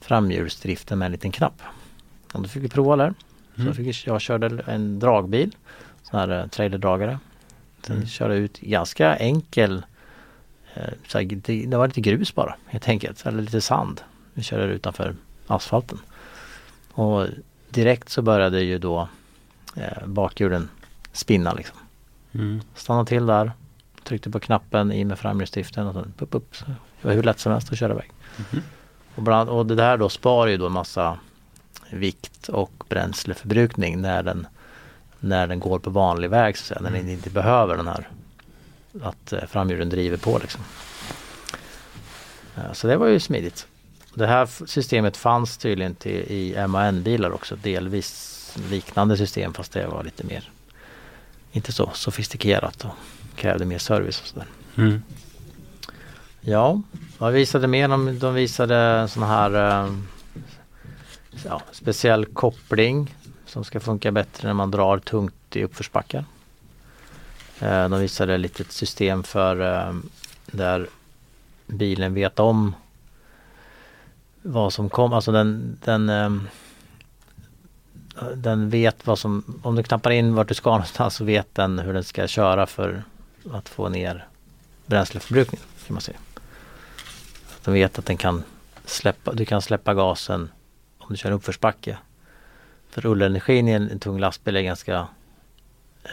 framhjulsdriften med en liten knapp. Och då fick vi prova där. Så Mm. jag, fick, jag körde en dragbil, sån här eh, trailerdragare. Sen Mm. körde jag ut ganska enkel, eh, så här, det, det var lite grus bara helt enkelt, eller lite sand. Vi körde utanför asfalten. Och direkt så började ju då eh, bakhjulen spinna liksom. Mm. Stannade till där, tryckte på knappen i med framhjulsdriften och så upp, upp. Så det var hur lätt som helst att köra iväg. Mhm. Och, bland, och det där då sparar ju då en massa vikt och bränsleförbrukning när den, när den går på vanlig väg så att säga, när den inte behöver den här att eh, framhjulen driver på liksom. Så det var ju smidigt. Det här systemet fanns tydligen till, i MAN-bilar också, delvis liknande system fast det var lite mer inte så sofistikerat och krävde mer service och sådär. Mm. Ja, vad visade mer? De, de visade sån här eh, ja, speciell koppling som ska funka bättre när man drar tungt i uppförsbackar. Eh, de visade ett litet system för eh, där bilen vet om vad som kom, alltså den, den eh, den vet vad som, om du knappar in vart du ska någonstans så vet den hur den ska köra för att få ner bränsleförbrukningen kan man säga. Den vet att den kan släppa, du kan släppa gasen om du kör en uppförsbacke. För rullenergin i en, en tung lastbil är ganska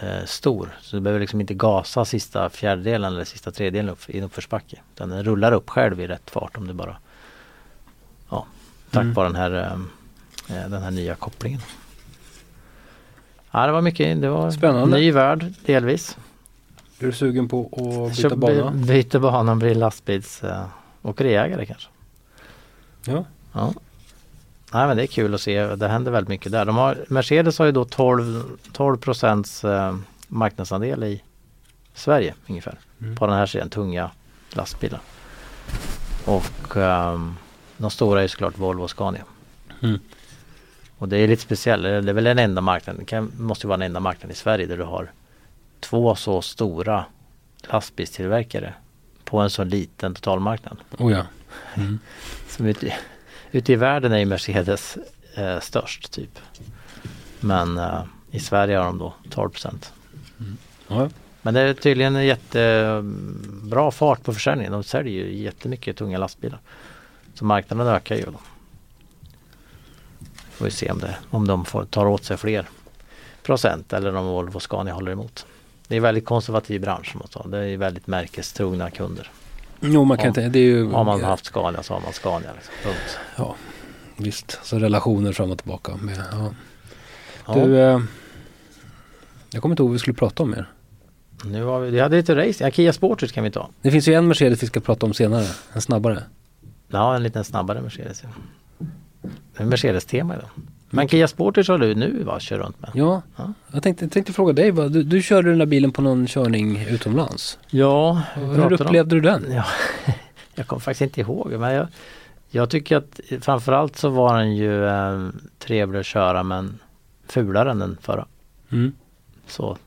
eh, stor. Så du behöver liksom inte gasa sista fjärdedelen eller sista tredjedelen upp, i en uppförsbacke. Utan den rullar upp själv i rätt fart om du bara Ja, tack Mm. vare den här, eh, eh, den här nya kopplingen. Ja det var mycket, det var Spännande. ny värld delvis. Är du sugen på att byta Köp- bana? by- Byter bana och blir lastbils eh, åkeriägare kanske. Ja. Ja. Nej men det är kul att se, det händer väldigt mycket där. De har, Mercedes har ju då 12, 12 procents eh, marknadsandel i Sverige ungefär. Mm. På den här sidan, tunga lastbilar. Och ehm, de stora är såklart Volvo och Scania. Mm. Och det är lite speciellt, det är väl den enda marknaden, det kan, måste ju vara den enda marknaden i Sverige där du har två så stora lastbilstillverkare på en så liten totalmarknad. Oh ja. Mm. Som ute, ute i världen är ju Mercedes eh, störst typ. Men eh, i Sverige har de då 12 procent. Ja. Men det är tydligen en jättebra fart på försäljningen. De säljer ju jättemycket tunga lastbilar. Så marknaden ökar ju. Då. Får vi se om, det, om de får, tar åt sig fler procent eller om Volvo och Scania håller emot. Det är en väldigt konservativ bransch. Jag säga. Det är väldigt märkestrogna kunder. Jo man kan Ja. inte, det är ju Har man haft Scania så har man Scania. Liksom. Punkt. Ja, visst. Så relationer fram och tillbaka. Med, ja. Ja. Du, eh, jag kommer inte ihåg vad vi skulle prata om mer. Nu har vi, vi hade lite race. Ja, Kia Sportage kan vi ta. Det finns ju en Mercedes vi ska prata om senare. En snabbare. Ja, en liten snabbare Mercedes. Ja. En Mercedes-tema idag. Men Kia Sportage har du nu va, kör runt med? Ja, Ja. jag tänkte, tänkte fråga dig. vad- Du, du körde den där bilen på någon körning utomlands. Ja, Hur upplevde du den? Ja, jag kommer faktiskt inte ihåg men jag, jag tycker att framförallt så var den ju eh, trevlig att köra men fulare än den förra. Mm. Så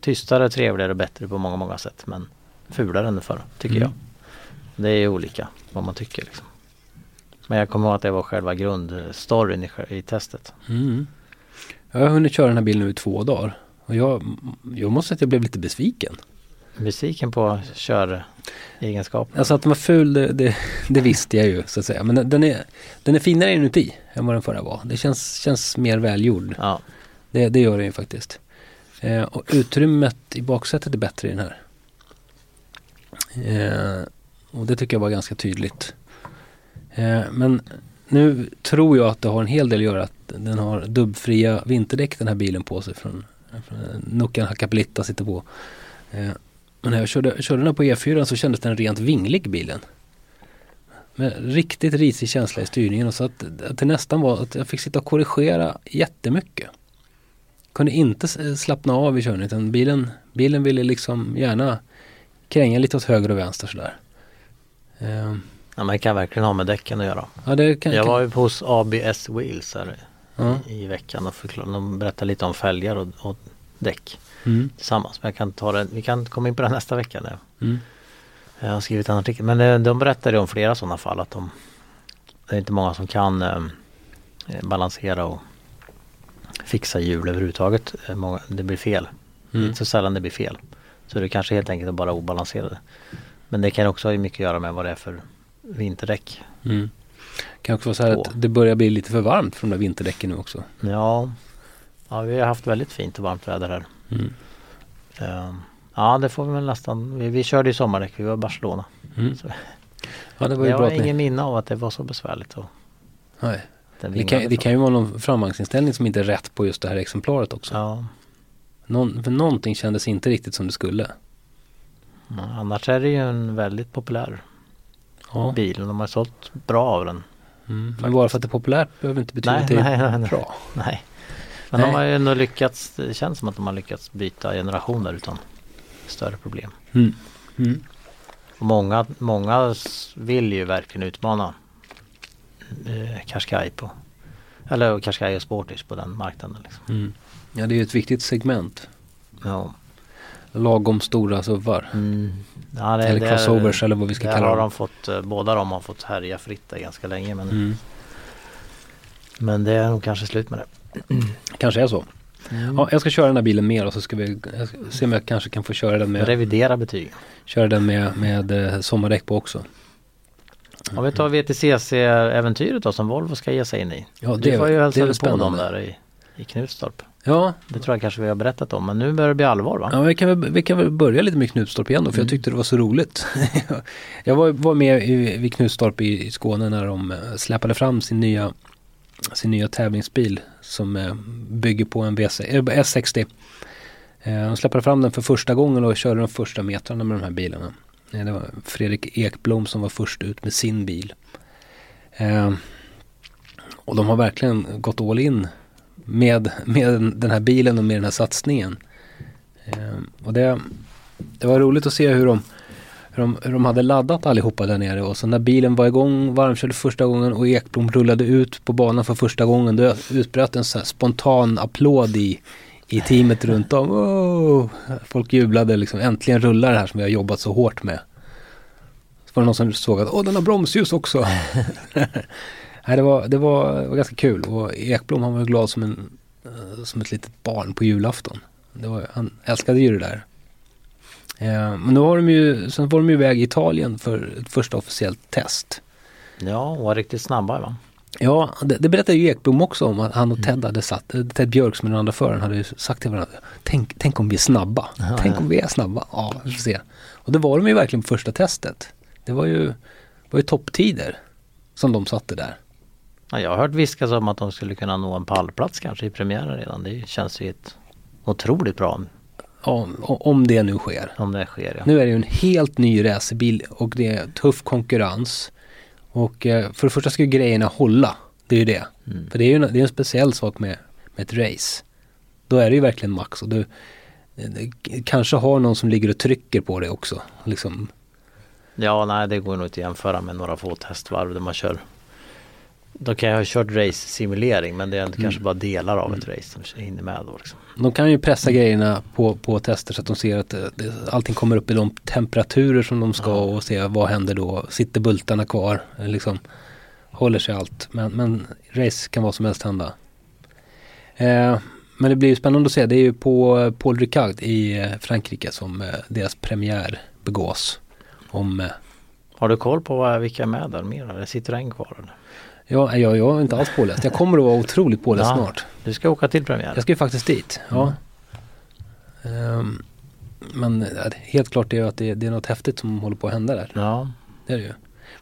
tystare, trevligare, bättre på många, många sätt men fulare än den förra tycker Mm. jag. Det är olika vad man tycker liksom. Men jag kommer ihåg att det var själva grundstoryn i, i testet. Mm. Jag har hunnit köra den här bilen nu i två dagar. Och jag, jag måste säga att jag blev lite besviken. Musiken på köregenskaper. Alltså att den var ful, det, det, det visste jag ju så att säga. Men den- den är, den är finare inuti än vad den förra var. Det känns, känns mer välgjord. Ja, Det, det gör den ju faktiskt. Eh, och utrymmet i baksätet är bättre i den här. Eh, och det tycker jag var ganska tydligt. Eh, men nu tror jag att det har en hel del att göra att den har dubbfria vinterdäck den här bilen på sig från, från Nuckan Hakkapeliitta sitter på. Eh, men när jag körde, körde den här på E4 så kändes den rent vinglig bilen. Med riktigt risig känsla i styrningen och så att, att det nästan var att jag fick sitta och korrigera jättemycket kunde inte slappna av i körningen utan bilen, bilen ville liksom gärna kränga lite åt höger och vänster sådär. Ehm. Ja man kan verkligen ha med däcken att göra. ja, det kan, Jag var ju hos ABS Wheels här ja, i, i veckan och förklarade, de berättade lite om fälgar och, och däck mm, tillsammans. Men jag kan ta det, vi kan komma in på det nästa vecka. Nu. mm, Jag har skrivit en artikel men eh, de berättade om flera sådana fall att de Det är inte många som kan eh, balansera och fixa hjul överhuvudtaget. Eh, Många, det blir fel. Det är mm, inte så sällan det blir fel. Så det kanske helt enkelt är bara obalanserade. Men det kan också ha mycket att göra med vad det är för vinterdäck. mm. Kan också vara så här att det börjar bli lite för varmt för de där vinterdäcken nu också. Ja, ja vi har haft väldigt fint och varmt väder här. Mm, Eh, Ja det får vi väl nästan. Vi, vi körde i sommardäck, vi var i Barcelona. mm. Så- Ja, det var ju Jag bra har ni... ingen minne av att det var så besvärligt. Och Nej. Det, kan, det kan ju vara någon framvagnsinställning som inte är rätt på just det här exemplaret också. Ja, Någon, för någonting kändes inte riktigt som det skulle. ja, annars är det ju en väldigt populär Ja. bil. De har sålt bra av den. Mm. Men bara för att det är populärt behöver inte betyda Nej, att det är nej, bra. Nej. Men de har ju ändå lyckats, det känns som att de har lyckats byta generationer utan större problem. Mm. Mm. Och många, många vill ju verkligen utmana eh, Qashqai på eller Qashqai och Sportage på den marknaden. Liksom. Mm. Ja, det är ju ett viktigt segment. Ja. Lagom stora SUVar. Mm. Ja, det, Eller det är- crossovers eller vad vi ska kalla har dem. de fått, eh, båda de har fått härja fritt där ganska länge men, Mm. men det är nog kanske slut med det. Kanske är så. Mm. Ja, jag ska köra den här bilen mer och så ska vi se om jag kanske kan få köra den med, Revidera betygen. köra den med, med eh, sommardäck på också. Om vi tar VTCC-äventyret då som Volvo ska ge sig in i. Ja, du det, får ju det är hälsa väl på dem där i, i Knutstorp. Ja, Det tror jag kanske vi har berättat om men nu börjar det bli allvar va? ja vi, kan väl, vi kan väl börja lite med Knutstorp igen då för jag tyckte det var så roligt. jag var, var med i, vid Knutstorp i, i Skåne när de eh, släpade fram sin nya, sin nya tävlingsbil som eh, bygger på en VC, eh, S60. Eh, de släppte fram den för första gången och körde de första metrarna med de här bilarna. Det var Fredrik Ekblom som var först ut med sin bil. Och de har verkligen gått all in med, med den här bilen och med den här satsningen. Eh, och det, det var roligt att se hur de, hur, de, hur de hade laddat allihopa där nere och så när bilen var igång, varmkörde första gången och Ekblom rullade ut på banan för första gången då utbröt en så här spontan applåd i, i teamet runt om. Oh! Folk jublade liksom, äntligen rullar det här som vi har jobbat så hårt med. Så var det någon som såg att åh den har bromsljus också. Nej, det, var, det, var, det var ganska kul och Ekblom han var glad som, en, eh, som ett litet barn på julafton. Det var, han älskade ju det där. Eh, men då var de ju, sen var de ju iväg i Italien för ett första officiellt test. Ja, och var riktigt snabba va? Ja, det, det berättade ju Ekblom också om att han och Ted hade satt, eh, Ted Björk som är den andra föraren hade ju sagt till varandra Tänk, tänk om vi är snabba. tänk om vi är snabba. Ja, vi får se. Och det var de ju verkligen på första testet. Det var ju, var ju topptider som de satte där. Ja, jag har hört viskas om att de skulle kunna nå en pallplats kanske i premiären redan. Det känns ju ett otroligt bra Ja, o- om det nu sker. om det sker. Ja. Nu är det ju en helt ny racerbil och det är tuff konkurrens. Och eh, för det första ska ju grejerna hålla. Det är ju det. För det är ju en, det är en speciell sak med, med ett race. Då är det ju verkligen max och du eh, kanske har någon som ligger och trycker på det också. Liksom, ja, nej det går nog inte att jämföra med några få testvarv där man kör. Då kan jag ha kört race-simulering men det är Mm. kanske bara delar av ett race som hinner med då. Liksom. de kan ju pressa grejerna på, på tester så att de ser att det, allting kommer upp i de temperaturer som de ska och se vad händer då. Sitter bultarna kvar? Liksom, håller sig allt. Men, men race kan vad som helst hända. Eh, men det blir ju spännande att se. Det är ju på Paul Ricard i eh, Frankrike som eh, deras premiär begås. Om, eh, Har du koll på vilka är med där mer? Eller sitter en kvar? Eller? Ja, jag, jag är inte alls påläst. Jag kommer att vara otroligt påläst Ja. snart. Du ska åka till premiär? Jag ska ju faktiskt dit. Ja. Ehm, men eh, helt klart är ju att det, det är något häftigt som håller på att hända där. Ja, Det är det ju.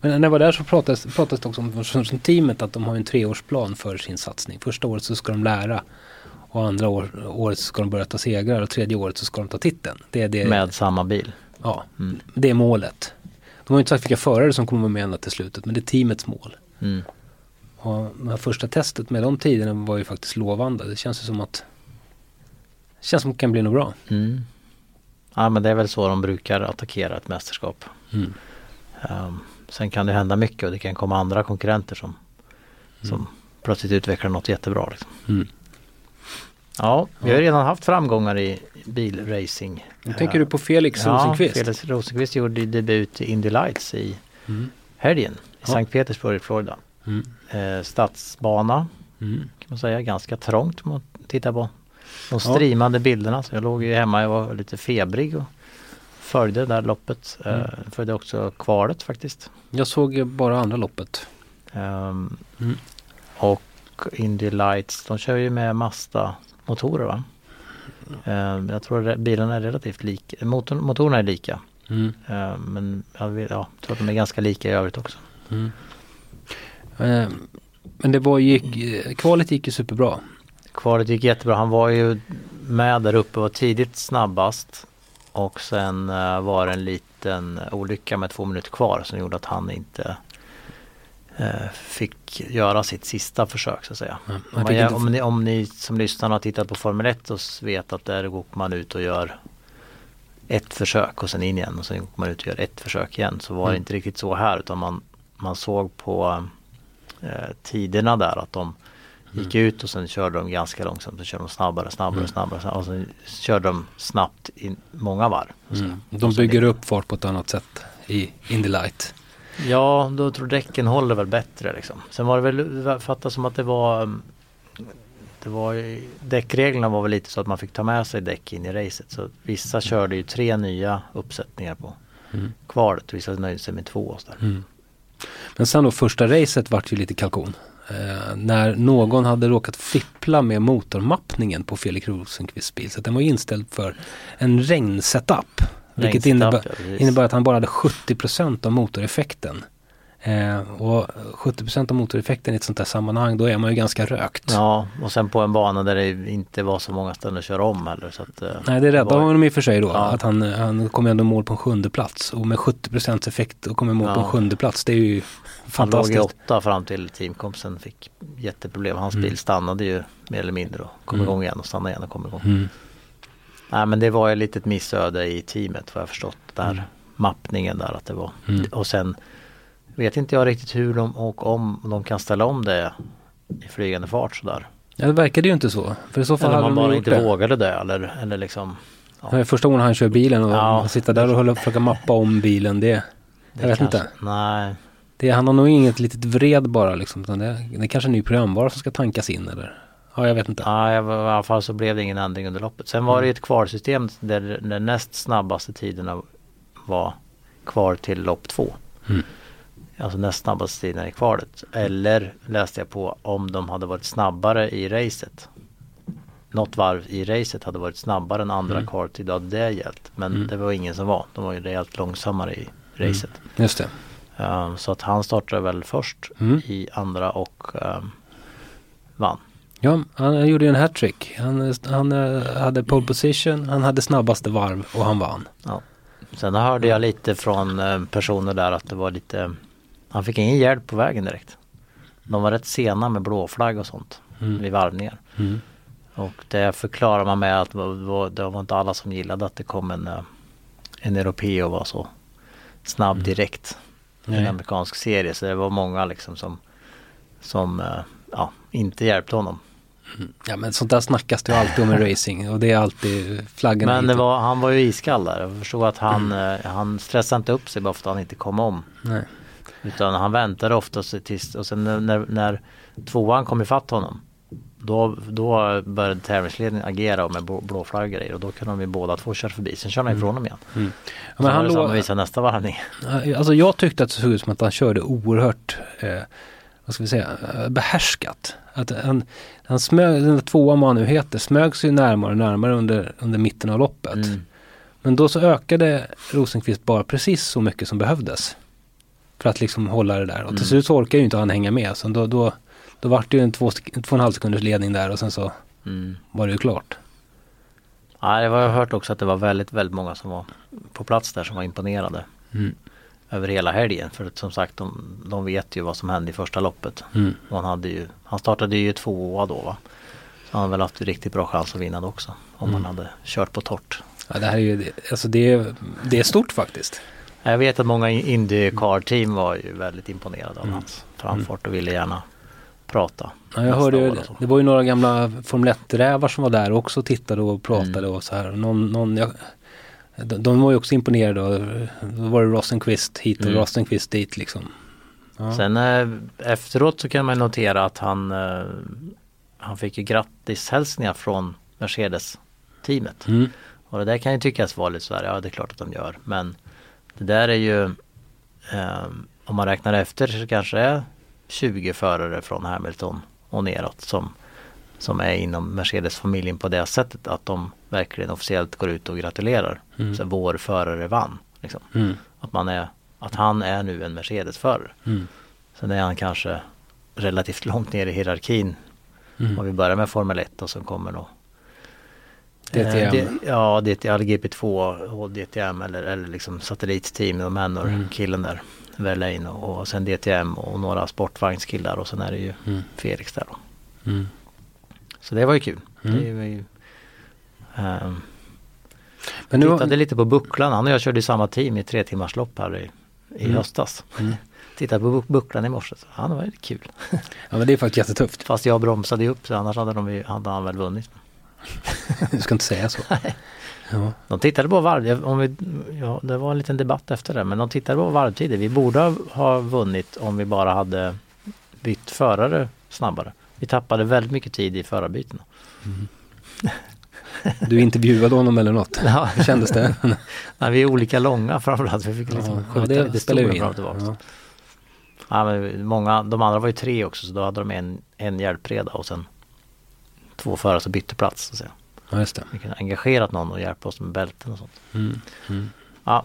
Men när jag var där så pratades, pratades det också om som, som teamet att de har en treårsplan för sin satsning. Första året så ska de lära och andra år, året så ska de börja ta segrar och tredje året så ska de ta titeln. Det är det, med samma bil. ja, Mm. det är målet. De har ju inte sagt vilka förare som kommer vara med ända till slutet men det är teamets mål. Mm. Och det här första testet med de tiderna var ju faktiskt lovande. Det känns ju som att det känns som att det kan bli något bra. Mm. Ja men det är väl så de brukar attackera ett mästerskap. Mm. Ehm, sen kan det hända mycket och det kan komma andra konkurrenter som, som plötsligt utvecklar något jättebra. Liksom. Mm. Ja, vi har redan haft framgångar i bilracing. Nu tänker du på Felix ja, Rosenqvist? Felix Rosenqvist gjorde debut i Indy Lights i Mm. helgen i Ja. Sankt Petersburg, Florida. Mm. Eh, stadsbana Mm. kan man säga, ganska trångt om man tittar på de streamande bilderna. Så jag låg ju hemma, jag var lite febrig och följde det där loppet. Mm. Eh, följde också kvalet faktiskt. Jag såg bara andra loppet. Ehm, Mm. Och Indy Lights, de kör ju med Mazda motorer va? Ehm, jag tror att bilarna är relativt lika, motor, motorerna är lika. Mm. Ehm, men jag, vet, ja, jag tror att de är ganska lika i övrigt också. Mm. Eh, Men det var, gick, eh, kvalet gick ju superbra. Kvalet gick jättebra. Han var ju med där uppe och var tidigt snabbast. Och sen eh, var det en liten olycka med två minuter kvar som gjorde att han inte fick göra sitt sista försök så att säga. Om, man, om, ni, om ni som lyssnar har tittat på Formel 1 och vet att där går man ut och gör ett försök och sen in igen och sen går man ut och gör ett försök igen. Så var det Mm. inte riktigt så här utan man, man såg på eh, tiderna där att de gick ut och sen körde de ganska långsamt och körde de snabbare, snabbare, Mm. snabbare, och sen körde de snabbt i många varv. Mm. De bygger upp fart på ett annat sätt i Indy Light. Ja, då tror däcken håller väl bättre liksom. Sen var det väl fattat som att det var um, det var däckreglerna var väl lite så att man fick ta med sig däck in i racet. Så vissa körde ju tre nya uppsättningar på Mm. kvalet och vissa nöjde sig med två och så där. Mm. Men sen då första racet vart ju lite kalkon. Eh, när någon hade råkat fippla med motormappningen på Felix Rosenqvists bil. Så den var inställd för en regnsetup. Vilket innebär, ja, innebär att han bara hade 70% av motoreffekten. Eh, och 70% av motoreffekten i ett sånt här sammanhang, då är man ju ganska rökt. Ja, och sen på en bana där det inte var så många ställen att köra om heller. Så att, eh, Nej, det räddade var- honom i och för sig då. Ja. Att han, han kom ändå mål på en sjunde plats. Och med 70% effekt och kom i mål på en Ja. sjunde plats. Det är ju Han låg i fantastiskt. åtta fram till teamkompisen fick jätteproblem. Hans bil stannade ju mer eller mindre och kom Mm. igång igen och stannade igen och kom igång. Mm. Nej men det var ju lite ett missöde i teamet vad jag förstått. Där Mm. mappningen där att det var. Mm. Och sen vet inte jag riktigt hur de och om de kan ställa om det i flygande fart sådär. Ja, det verkade ju inte så. För i så fall Eller om hade man de bara inte det. vågade det eller, eller liksom. Det är Första gången han kör bilen och Ja. sitta där och hålla, försöka mappa om bilen. Det, det jag vet kanske- inte. Nej. Det, han har nog inget litet vred bara liksom. Utan det, det är kanske en ny programvara som ska tankas in eller? Ja, jag vet inte. Ja, i alla fall så blev det ingen ändring under loppet. Sen var det ju ett kvalsystem där den näst snabbaste tiderna var kvar till lopp två. Mm. Alltså näst snabbaste tiderna i kvalet. Eller läste jag på om de hade varit snabbare i racet. Något varv i racet hade varit snabbare än andra Mm. kvaltid. Då hade det gällt. Men Mm. det var ingen som var. De var ju rejält långsammare i racet. Just det. Um, så att han startade väl först Mm. i andra och um, vann. Ja, han gjorde ju en hattrick. Han, han eh, hade pole position, han hade snabbaste varv och han vann. Sen hörde jag lite från eh, personer där att det var lite Han fick ingen hjälp på vägen direkt. De var rätt sena med blåflagg och sånt Mm. vid varvningar. Mm. Och det förklarar man med att det var, det var inte alla som gillade att det kom en, eh, en europé och var så snabb direkt. En Nej. amerikansk serie. Så det var många liksom som, som eh, ja, inte hjälpte honom. Ja men sånt där snackas det ju alltid om i racing och det är alltid flaggorna Men det var, han var ju iskall där. Jag förstod att han, eh, han stressade inte upp sig bara för att han inte kom om. Nej. Utan han väntade ofta tills, och sen när, när, tvåan kom ifatt honom då, då började tävlingsledningen agera med blå, blåflagg och grejer och då kunde de ju båda två köra förbi. Sen körde han ifrån dem igen. Mm. Ja, men han låg, visa nästa varvning. alltså jag tyckte att det såg ut som att han körde oerhört, eh, vad ska vi säga, eh, behärskat. Att han, han smög, den där tvåan vad han nu heter, smög sig närmare och närmare under, under mitten av loppet. Mm. Men då så ökade Rosenqvist bara precis så mycket som behövdes. För att liksom hålla det där. Och Mm. till slut så orkar ju inte han hänga med. Så då, då, då vart det ju en två, två och en halv sekunders ledning där och sen så Mm. var det ju klart. Ja, det var, jag har hört också att det var väldigt, väldigt många som var på plats där som var imponerade. Mm. Över hela helgen. För som sagt de, de vet ju vad som hände i första loppet. Mm. Och han, hade ju, han startade ju tvåa då va. Så han har väl haft riktigt bra chans att vinna det också. Om Mm. han hade kört på torrt. Ja, det här är ju, alltså det är, det är stort faktiskt. Jag vet att många Indycar-team var ju väldigt imponerade av Mm. hans framfart och ville gärna prata. Ja, jag hörde ju, och det var ju några gamla Formel 1-rävar som var där och också tittade och pratade Mm. och så här. Någon, någon, jag, de, de var ju också imponerade och då var det Rosenqvist hit och Mm. Rosenqvist dit liksom. Ja. Sen eh, efteråt så kan man notera att han, eh, han fick ju grattishälsningar från Mercedes-teamet. Mm. Och det där kan ju tyckas vara lite sådär, ja det är klart att de gör. Men det där är ju, eh, om man räknar efter så kanske det är 20 förare från Hamilton och neråt som, som är inom Mercedes-familjen på det sättet att de verkligen officiellt går ut och gratulerar. Mm. Så vår förare vann. Liksom. Mm. Att, man är, att han är nu en Mercedes-förare. Mm. Sen är han kanske relativt långt ner i hierarkin. Mm. Om vi börjar med Formel 1 och sen kommer då DTM. Eh, D- ja, DTM, GP2 och DTM eller, eller liksom satellitteam och Manor, Mm. killen där. Verlaine och, och sen DTM och några sportvagnskillar och sen är det ju Mm. Felix där då. Mm. Så det var ju kul. Mm. Det var ju, ehm, Men nu, tittade lite på bucklan. Han och jag körde i samma team i tre timmars lopp här i, i Mm. höstas. Mm. Tittade på buck- bucklan i morse. Så, det var lite kul. ja men det är faktiskt jättetufft. Fast jag bromsade ju upp så annars hade, de, ju- hade han väl vunnit. Du ska inte säga så. Ja. De tittade på varv, om vi, ja, det var en liten debatt efter det, men de tittade på varvtider. Vi borde ha- vunnit om vi bara hade bytt förare snabbare. Vi tappade väldigt mycket tid i förarbytena. Du intervjuade honom eller något? Ja. Hur kändes det? Nej, vi är olika långa framförallt. Vi fick liksom Ja, skjuta ja, det lite spelar ju in. Ja. Ja, men många, de andra var ju tre också så då hade de en, en hjälpreda och sen två förare som bytte plats. Så att säga. Ja, just det. Vi kunde engagerat någon och hjälpa oss med bälten och sånt. Mm. Mm. Ja,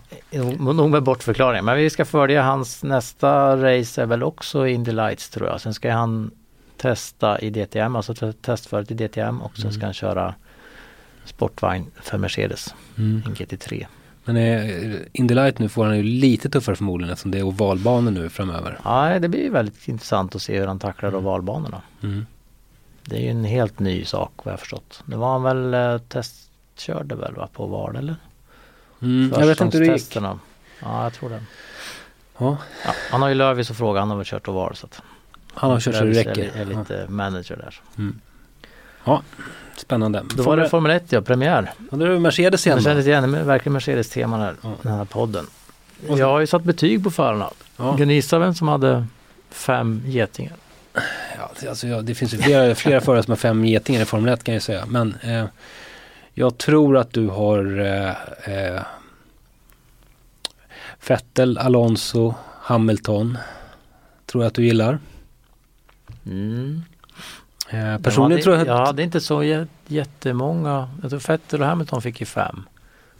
nog med bortförklaring. Men vi ska följa hans nästa race är väl också Indy Lights tror jag. Sen ska han testa i DTM, alltså te- testföret i DTM och sen ska han köra sportvagn för Mercedes, Mm. en GT3. Men eh, Indy Light nu får han ju lite tuffare förmodligen eftersom det är ovalbanor nu framöver. Ja, det blir ju väldigt intressant att se hur han tacklar ovalbanorna. Mm. Det är ju en helt ny sak vad jag förstått. Nu var han väl eh, testkörde väl va, på Vard eller? Mm. Jag vet inte hur det gick. Ja, jag tror det. Ja, Ja, han har ju Löfvis att fråga, han har väl kört oval så att han har kört så det räcker. Är, är lite manager där. Ja, spännande. Då var det Formel 1 ja, premiär. Ja, då är det Mercedes igen. Kändes igen, verkligen Mercedes-tema här, Ja. den här podden. Och Jag har ju satt betyg på förarna. Ja. Kan ni gissa vem som hade fem getingar? Ja, det- alltså, ja, det finns ju flera, flera förare som har fem getingar i Formel 1 kan jag säga. Men eh, jag tror att du har eh, eh, Vettel, Alonso, Hamilton. Tror jag att du gillar. Mm. Eh, personligen tror jag att... Ja, det är inte så jä- jättemånga. Jag tror Vettel och Hamilton fick ju fem.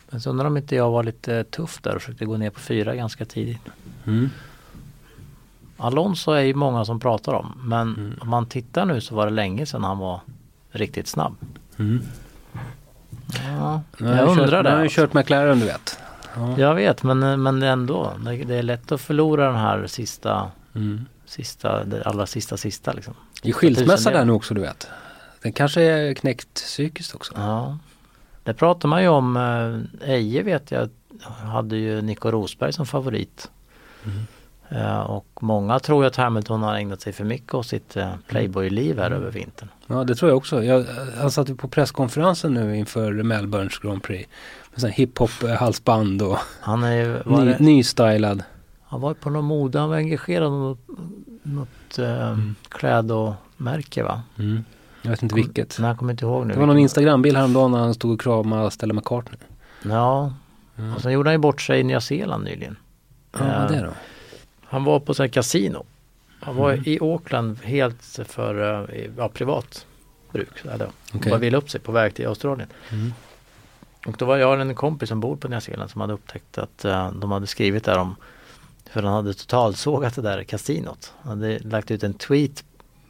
Men så undrar om inte jag var lite tuff där och försökte gå ner på fyra ganska tidigt. Mm, Alonso är ju många som pratar om. Men Mm. om man tittar nu så var det länge sedan han var riktigt snabb. mm. Ja, Nu har jag kört, undrar Nu det. har jag alltså. kört McLaren du vet. Ja. Jag vet men, men ändå. Det, är lätt att förlora den här sista, Mm. sista, allra sista sista liksom. Det är skilsmässa där nu också du vet. Den kanske är knäckt psykiskt också. Ja. Det pratar man ju om. eh, Eje vet jag hade ju Nico Rosberg som favorit. Mm. Eh, och många tror ju att Hamilton har ägnat sig för mycket åt sitt eh, Playboy-liv här Mm. över vintern. Ja det tror jag också. Jag, han satt ju på presskonferensen nu inför Melbournes Grand Prix. Med sån hiphop-halsband och Han är ju, ny, det, nystylad. han var på någon mode, han var engagerad i något, något eh, klädomärke va? Mm. Jag vet inte vilket. Nej, jag kommer inte ihåg nu. Det var någon Instagram-bild häromdagen när han stod och kramade Stella McCartney. Ja, Mm. och sen gjorde han ju bort sig i Nya Zeeland nyligen. Ja, vad är det då? Han var på här kasino. Han var Mm. i Auckland helt för eh, ja, privat bruk. Han. Okej. Bara ville upp sig på väg till Australien. Mm. Och då var jag en kompis som bor på Nya Zeeland som hade upptäckt att eh, de hade skrivit där om för han hade totalsågat det där kasinot. Han hade lagt ut en tweet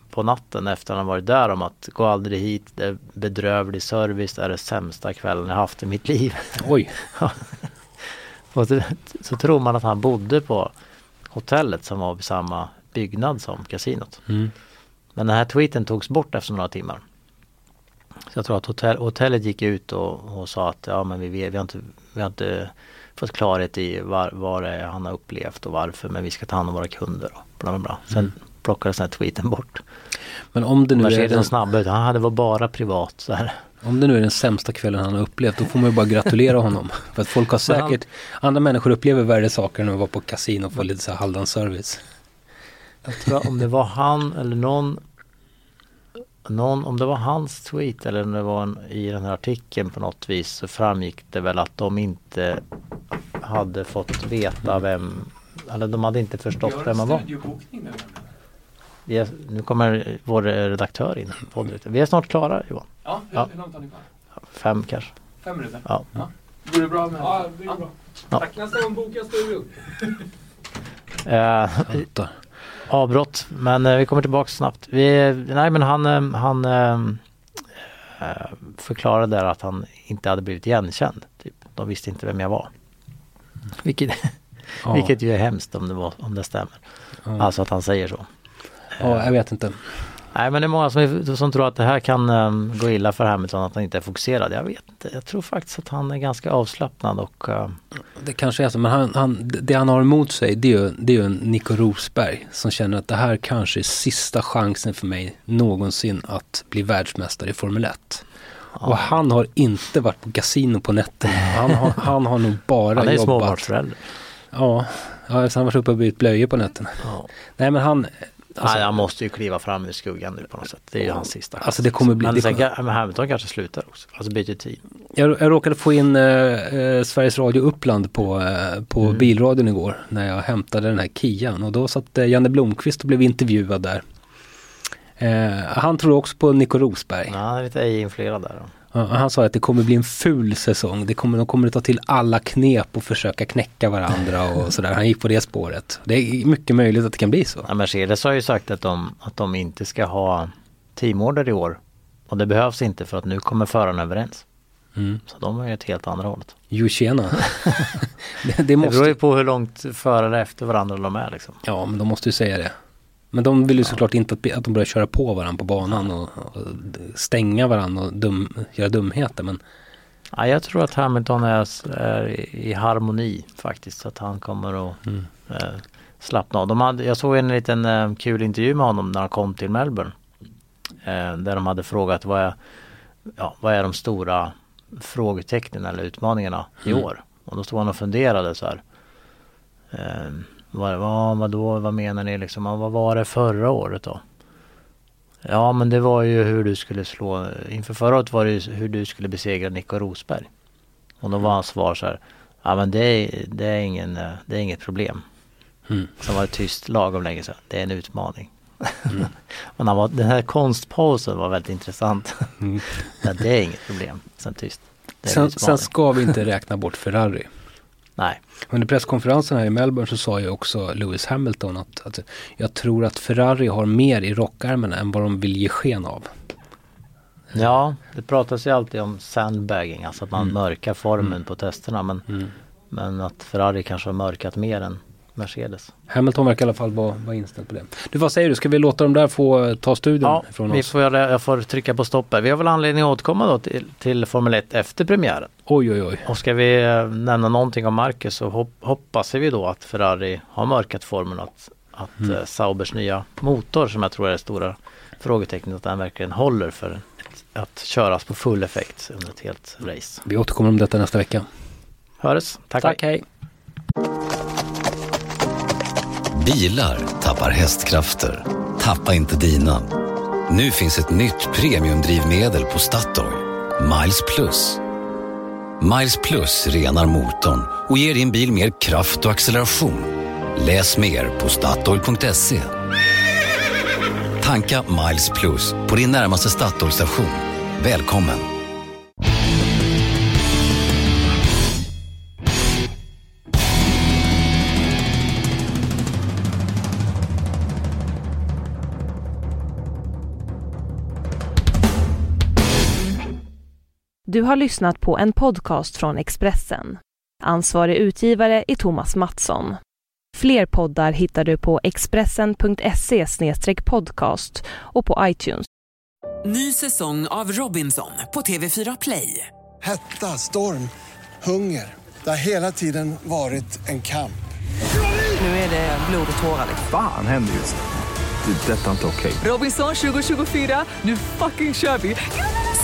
på natten efter han varit där om att gå aldrig hit, det är bedrövlig service, det är det sämsta kvällen jag haft i mitt liv. Oj. Och så, så tror man att han bodde på hotellet som var vid samma byggnad som kasinot. Mm. Men den här tweeten togs bort efter några timmar. Så jag tror att hotell, hotellet gick ut och, och sa att ja men vi, vi, har, inte, vi har inte fått klarhet i var, vad det är han har upplevt och varför men vi ska ta hand om våra kunder och bla bla bla. Sen plockades den här tweeten bort. Men om det, nu är den, snabba ut, han hade var bara privat så här. Om det nu är den sämsta kvällen han har upplevt då får man ju bara gratulera honom. För att folk har Men han- säkert, andra människor upplever värre saker än att vara på kasino och få lite så här service. Jag tror om det var han eller någon någon, om det var hans tweet eller om det var en, i den här artikeln på något vis så framgick det väl att de inte hade fått veta vem, eller de hade inte förstått vem man var. Vi är, nu kommer vår redaktör in. Vi är snart klara Johan. Ja, Ja. hur långt har ni kvar? Fem kanske. Fem minuter? Ja. Går det bra med Ja, det går bra. Ja. Tack. Nästa gång bokar studion. Eh, avbrott men eh, vi kommer tillbaka snabbt. Vi, nej men han, eh, han eh, eh, förklarade där att han inte hade blivit igenkänd. Typ. De visste inte vem jag var. Vilket, Ja. vilket ju är hemskt om det, var, om det stämmer. Ja. Alltså att han säger så. Ja, jag vet inte. Nej men det är många som, som tror att det här kan um, gå illa för Hamilton att han inte är fokuserad. Jag vet inte. Jag tror faktiskt att han är ganska avslappnad och uh, Det kanske är så, men han, han, det han har emot sig det är ju, det är ju en Nico Rosberg som känner att det här kanske är sista chansen för mig någonsin att bli världsmästare i Formel 1. Och han har inte varit på kasino på nätterna. Han har, han har nog bara han är jobbat. småbarnsförälder. Ja, ja han har varit uppe och bytt blöjor på nätterna. Ja. Nej men han, Alltså- Nej, han måste ju kliva fram i skuggan nu på något sätt. Det är ju hans sista chans. Alltså, det kommer bli- Men det sen kommer- men Hamilton kanske slutar också. Alltså byter tid. Jag, jag råkade få in eh, eh, Sveriges Radio Uppland på, eh, på Mm. bilradion igår när jag hämtade den här Kian och då satt eh, Janne Blomqvist och blev intervjuad där. Eh, han tror också på Nico Rosberg. Ja, han är lite ej-influerad där. Ja, han sa att det kommer bli en ful säsong. Det kommer, de kommer att ta till alla knep och försöka knäcka varandra och sådär. Han gick på det spåret. Det är mycket möjligt att det kan bli så. Ja, Mercedes har ju sagt att de, att de inte ska ha teamorder i år. Och det behövs inte för att nu kommer förarna överens. Mm. Så de är ju ett helt andra hållet. Jo tjena. det, det Det beror ju måste, på hur långt förare efter varandra de är liksom. ja, men de måste ju säga det. Men de vill ju såklart inte att, att de börjar köra på varandra på banan och, och stänga varandra och dum, göra dumheter. Men Ja, jag tror att Hamilton är, är i, i harmoni faktiskt. Att han kommer att Mm. eh, slappna av. De hade, jag såg en liten eh, kul intervju med honom när han kom till Melbourne. Eh, där de hade frågat vad är, ja, vad är de stora frågetecknen eller utmaningarna i Mm. år? Och då stod han och funderade så här. Vad, vad, vadå, vad menar ni liksom? Ja, vad var det förra året då? Ja men det var ju hur du skulle slå, inför förra året var det ju hur du skulle besegra Nico Rosberg. Och då var hans svar så här, ja men det är, det är, ingen, det är inget problem. Mm. Sen var det tyst lagom länge sedan, det är en utmaning. men han var, den här konstposen var väldigt intressant. Mm. ja, det är inget problem, sen tyst. Sen, sen ska vi inte räkna bort Ferrari. Nej, Under presskonferensen här i Melbourne så sa ju också Lewis Hamilton att, att jag tror att Ferrari har mer i rockärmen än vad de vill ge sken av. ja det pratas ju alltid om sandbagging, alltså att man Mm. mörkar formen Mm. på testerna. Men, Mm. men att Ferrari kanske har mörkat mer än Mercedes. Hamilton verkar i alla fall vara, vara inställd på det. Du, vad säger du? Ska vi låta dem där få eh, ta studion Ja, ifrån vi oss? får, göra- jag får trycka på stopp här. Vi har väl anledning att återkomma då till, till Formel 1 efter premiären. Oj, oj, oj. Och ska vi eh, nämna någonting om Marcus så hop, hoppas vi då att Ferrari har mörkat formen. Att, att Mm. eh, Saubers nya motor som jag tror är det stora frågetecknet att den verkligen håller för ett, att köras på full effekt under ett helt race. Vi återkommer om detta nästa vecka. Höres, tack, Tack, hej. Bilar tappar hästkrafter. Tappa inte dina. Nu finns ett nytt premiumdrivmedel på Statoil. Miles Plus. Miles Plus renar motorn och ger din bil mer kraft och acceleration. Läs mer på Statoil.se. Tanka Miles Plus på din närmaste Statoil-station. Välkommen! Du har lyssnat på en podcast från Expressen. Ansvarig utgivare är Thomas Mattsson. Fler poddar hittar du på expressen.se podcast och på iTunes. Ny säsong av Robinson på TV4 Play. Hetta, storm, hunger. Det har hela tiden varit en kamp. Nu är det blod och tårar. liksom. Fan händer just nu. Det. är Detta är inte okej. Robinson 2024, nu fucking kör vi!